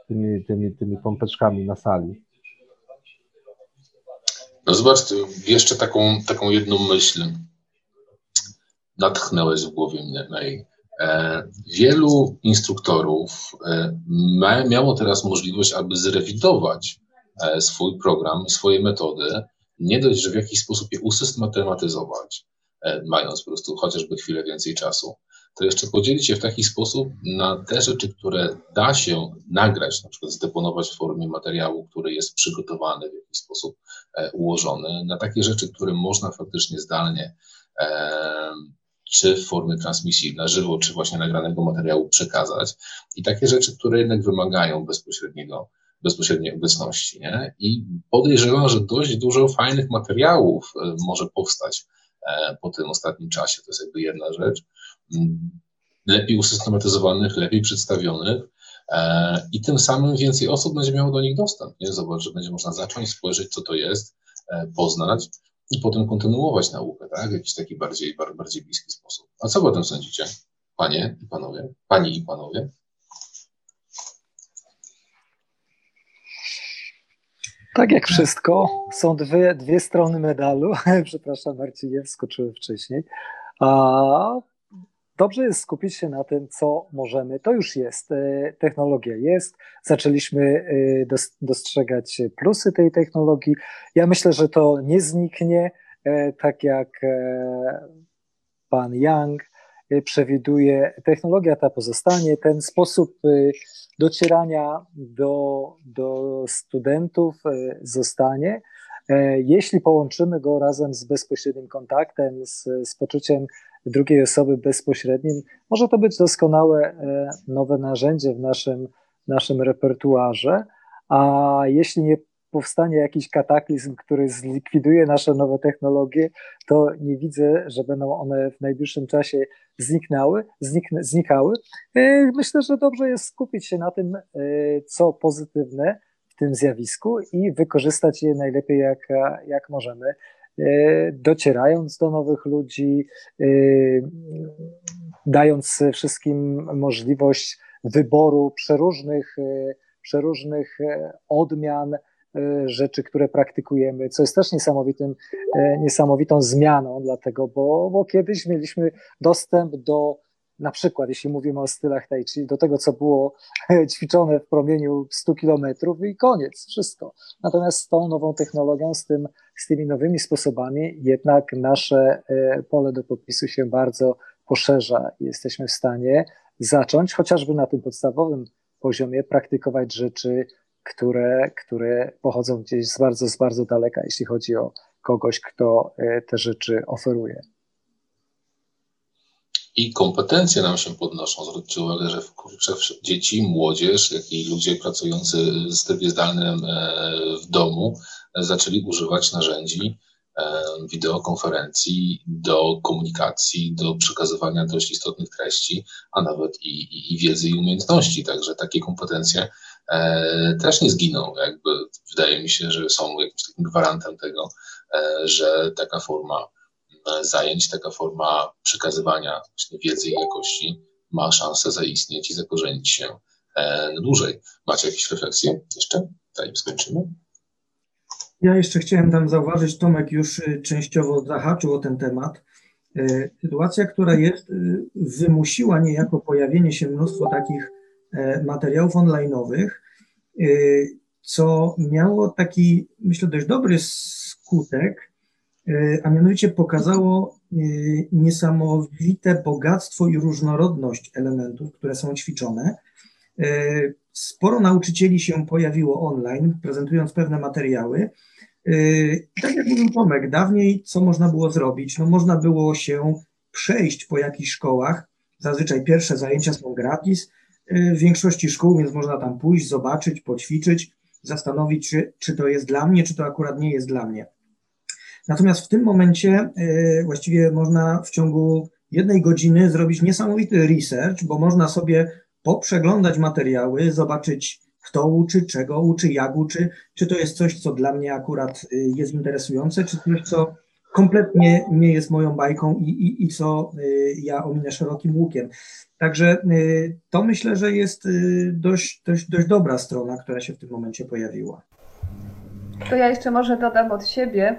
B: tymi, tymi, tymi pompeczkami na sali.
A: No zobacz, jeszcze taką, taką jedną myśl natchnęłeś w głowie mnie. E, wielu instruktorów miało teraz możliwość, aby zrewidować swój program, swoje metody nie dość, że w jakiś sposób je usystematyzować, e, mając po prostu chociażby chwilę więcej czasu, to jeszcze podzielić się w taki sposób na te rzeczy, które da się nagrać, na przykład zdeponować w formie materiału, który jest przygotowany w jakiś sposób e, ułożony, na takie rzeczy, które można faktycznie zdalnie e, czy w formie transmisji na żywo, czy właśnie nagranego materiału przekazać. I takie rzeczy, które jednak wymagają bezpośredniego bezpośredniej obecności. Nie? I podejrzewam, że dość dużo fajnych materiałów e, może powstać po tym ostatnim czasie. To jest jakby jedna rzecz. Mm, lepiej usystematyzowanych, lepiej przedstawionych e, i tym samym więcej osób będzie miało do nich dostęp. Nie? Zobacz, że będzie można zacząć spojrzeć, co to jest, e, poznać i potem kontynuować naukę tak? w jakiś taki bardziej, bardziej bliski sposób. A co o tym sądzicie, panie i panowie? Panie i panowie?
D: Tak jak wszystko, są dwie, dwie strony medalu. Przepraszam, Marcinie, wskoczyłem wcześniej. A dobrze jest skupić się na tym, co możemy. To już jest. E, technologia jest. Zaczęliśmy e, dostrzegać plusy tej technologii. Ja myślę, że to nie zniknie, e, tak jak pan Young przewiduje. Technologia ta pozostanie. Ten sposób docierania do, do studentów zostanie. Jeśli połączymy go razem z bezpośrednim kontaktem, z, z poczuciem drugiej osoby bezpośrednim, może to być doskonałe e, nowe narzędzie w naszym, naszym repertuarze, a jeśli nie powstanie jakiś kataklizm, który zlikwiduje nasze nowe technologie, to nie widzę, że będą one w najbliższym czasie zniknęły, zniknę, znikały. E, myślę, że dobrze jest skupić się na tym, e, co pozytywne w tym zjawisku i wykorzystać je najlepiej jak, jak możemy. E, docierając do nowych ludzi, e, dając wszystkim możliwość wyboru przeróżnych, e, przeróżnych odmian rzeczy, które praktykujemy, co jest też niesamowitym, niesamowitą zmianą, dlatego, bo, bo kiedyś mieliśmy dostęp do na przykład, jeśli mówimy o stylach tai do tego, co było ćwiczone w promieniu 100 kilometrów i koniec, wszystko. Natomiast z tą nową technologią, z, tym, z tymi nowymi sposobami, jednak nasze e, pole do podpisu się bardzo poszerza i jesteśmy w stanie zacząć, chociażby na tym podstawowym poziomie, praktykować rzeczy, które, które pochodzą gdzieś z bardzo, z bardzo daleka, jeśli chodzi o kogoś, kto e, te rzeczy oferuje
A: i kompetencje nam się podnoszą. Zwróćcie uwagę, że dzieci, młodzież, jak i ludzie pracujący w trybie zdalnym e, w domu e, zaczęli używać narzędzi e, wideokonferencji do komunikacji, do przekazywania dość istotnych treści, a nawet i, i, i wiedzy i umiejętności. Także takie kompetencje też nie zginą. Jakby wydaje mi się, że są jakimś takim gwarantem tego, że taka forma zajęć, taka forma przekazywania wiedzy i jakości ma szansę zaistnieć i zakorzenić się e, dłużej. Macie jakieś refleksje jeszcze? Zanim skończymy.
F: Ja jeszcze chciałem tam zauważyć, Tomek już y, częściowo zahaczył o ten temat. E, sytuacja, która jest, wymusiła niejako pojawienie się mnóstwo takich e, materiałów online'owych, co miało taki, myślę, dość dobry skutek, E, a mianowicie pokazało e, niesamowite bogactwo i różnorodność elementów, które są ćwiczone. E, sporo nauczycieli się pojawiło online, prezentując pewne materiały. Tak jak mówił Tomek, dawniej co można było zrobić? No można było się przejść po jakichś szkołach. Zazwyczaj pierwsze zajęcia są gratis. W większości szkół, więc można tam pójść, zobaczyć, poćwiczyć, zastanowić, czy, czy to jest dla mnie, czy to akurat nie jest dla mnie. Natomiast w tym momencie e, właściwie można w ciągu jednej godziny zrobić niesamowity research, bo można sobie poprzeglądać materiały, zobaczyć, kto uczy, czego uczy, jak uczy, czy to jest coś, co dla mnie akurat e, jest interesujące, czy coś, co kompletnie nie jest moją bajką i, i, i co e, ja ominę szerokim łukiem. Także to myślę, że jest dość, dość, dość dobra strona, która się w tym momencie pojawiła.
E: To ja jeszcze może dodam od siebie,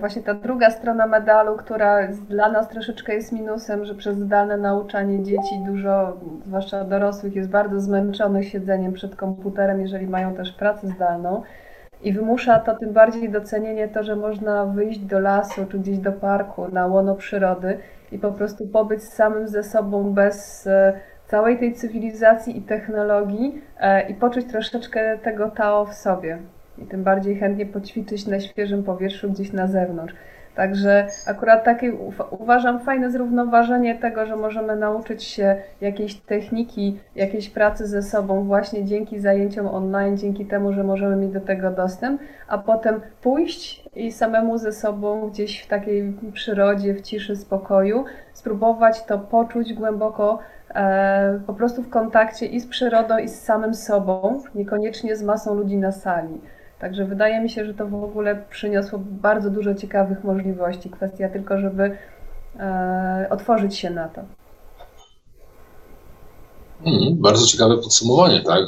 E: właśnie ta druga strona medalu, która dla nas troszeczkę jest minusem, że przez zdalne nauczanie dzieci dużo, zwłaszcza dorosłych, jest bardzo zmęczonych siedzeniem przed komputerem, jeżeli mają też pracę zdalną. I wymusza to tym bardziej docenienie to, że można wyjść do lasu czy gdzieś do parku na łono przyrody i po prostu pobyć samym ze sobą bez e, całej tej cywilizacji i technologii e, i poczuć troszeczkę tego Tao w sobie i tym bardziej chętnie poćwiczyć na świeżym powietrzu gdzieś na zewnątrz. Także akurat takie uważam fajne zrównoważenie tego, że możemy nauczyć się jakiejś techniki, jakiejś pracy ze sobą właśnie dzięki zajęciom online, dzięki temu, że możemy mieć do tego dostęp, a potem pójść i samemu ze sobą gdzieś w takiej przyrodzie, w ciszy, spokoju, spróbować to poczuć głęboko, e, po prostu w kontakcie i z przyrodą, i z samym sobą, niekoniecznie z masą ludzi na sali. Także wydaje mi się, że to w ogóle przyniosło bardzo dużo ciekawych możliwości. Kwestia tylko, żeby e, otworzyć się na to.
A: Hmm, bardzo ciekawe podsumowanie, tak?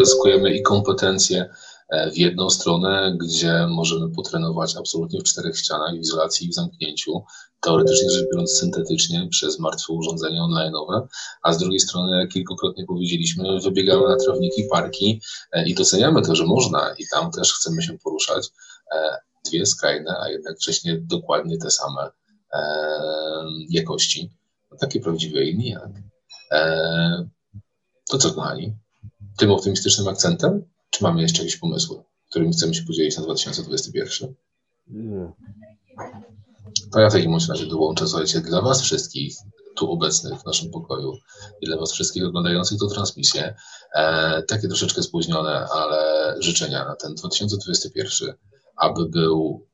A: Zyskujemy i kompetencje w jedną stronę, gdzie możemy potrenować absolutnie w czterech ścianach, w izolacji i w zamknięciu, teoretycznie rzecz biorąc syntetycznie przez martwe urządzenia online'owe, a z drugiej strony, jak kilkukrotnie powiedzieliśmy, wybiegamy na trawniki, parki e, i doceniamy to, że można i tam też chcemy się poruszać. Dwie skrajne, a jednocześnie dokładnie te same jakości. No, takie prawdziwe i nijak. To co, kochani? Tym optymistycznym akcentem? Czy mamy jeszcze jakieś pomysły, którymi chcemy się podzielić na 2021? Nie. To ja w takim razie dołączę, słuchajcie, dla Was wszystkich tu obecnych w naszym pokoju i dla Was wszystkich oglądających tę transmisję, e, takie troszeczkę spóźnione, ale życzenia na ten 2021, aby był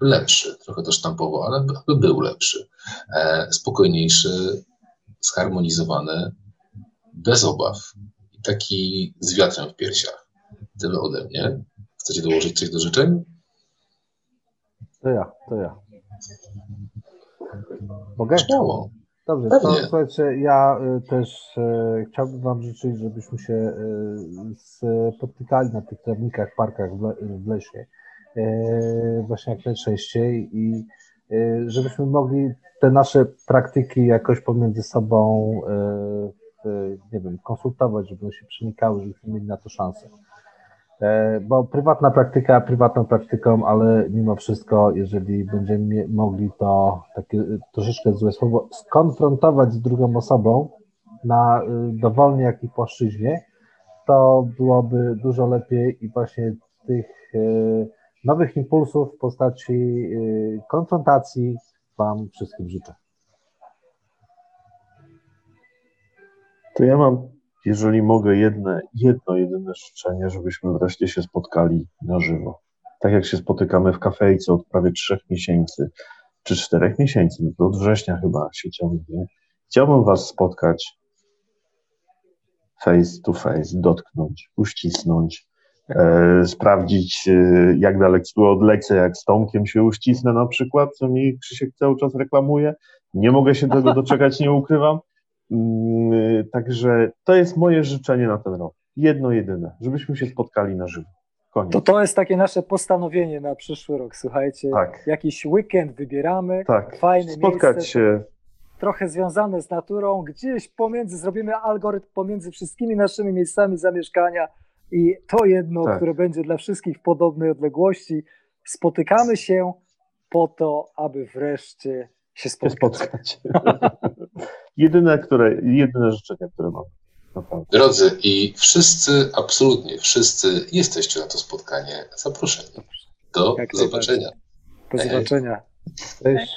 A: lepszy, trochę to sztampowo, ale aby był lepszy, e, spokojniejszy, zharmonizowany, bez obaw i taki z wiatrem w piersiach. Tyle ode mnie. Chcecie dołożyć coś do życzeń?
B: To ja, to ja. Mogę?
A: Śmiało.
B: Dobrze, to słuchajcie, ja y, też y, chciałbym Wam życzyć, żebyśmy się y, spotykali na tych trawnikach, parkach w, le, w lesie właśnie jak najczęściej i żebyśmy mogli te nasze praktyki jakoś pomiędzy sobą nie wiem, konsultować, żeby one się przenikały, żebyśmy mieli na to szansę. E, bo prywatna praktyka prywatną praktyką, ale mimo wszystko, jeżeli będziemy mogli to takie y, troszeczkę złe słowo skonfrontować z drugą osobą na y, dowolnie jakiej płaszczyźnie, to byłoby dużo lepiej i właśnie tych nowych impulsów w postaci konfrontacji Wam wszystkim życzę.
C: To ja mam, jeżeli mogę, jedne, jedno jedyne życzenie, żebyśmy wreszcie się spotkali na żywo. Tak jak się spotykamy w kafejce od prawie trzech miesięcy, czy czterech miesięcy, no od września chyba się ciągnie. Chciałbym Was spotkać face to face, dotknąć, uścisnąć, e, sprawdzić, e, jak daleko odlecę, jak z Tomkiem się uścisnę na przykład, co mi Krzysiek cały czas reklamuje. Nie mogę się tego doczekać, nie ukrywam. Mm, także to jest moje życzenie na ten rok. Jedno jedyne, żebyśmy się spotkali na żywo. Koniec.
D: To to jest takie nasze postanowienie na przyszły rok. Słuchajcie, tak. jakiś weekend wybieramy,
C: tak.
D: fajne
C: Spotkać
D: miejsce,
C: się.
D: Trochę związane z naturą, gdzieś pomiędzy, zrobimy algorytm pomiędzy wszystkimi naszymi miejscami zamieszkania i to jedno, tak. które będzie dla wszystkich w podobnej odległości. Spotykamy się po to, aby wreszcie się spotkać. Się spotkać.
C: jedyne, które, jedyne życzenia, które mam. Naprawdę.
A: Drodzy, i wszyscy, absolutnie wszyscy jesteście na to spotkanie zaproszeni. Do Jak zobaczenia.
D: Do zobaczenia.
B: Cześć.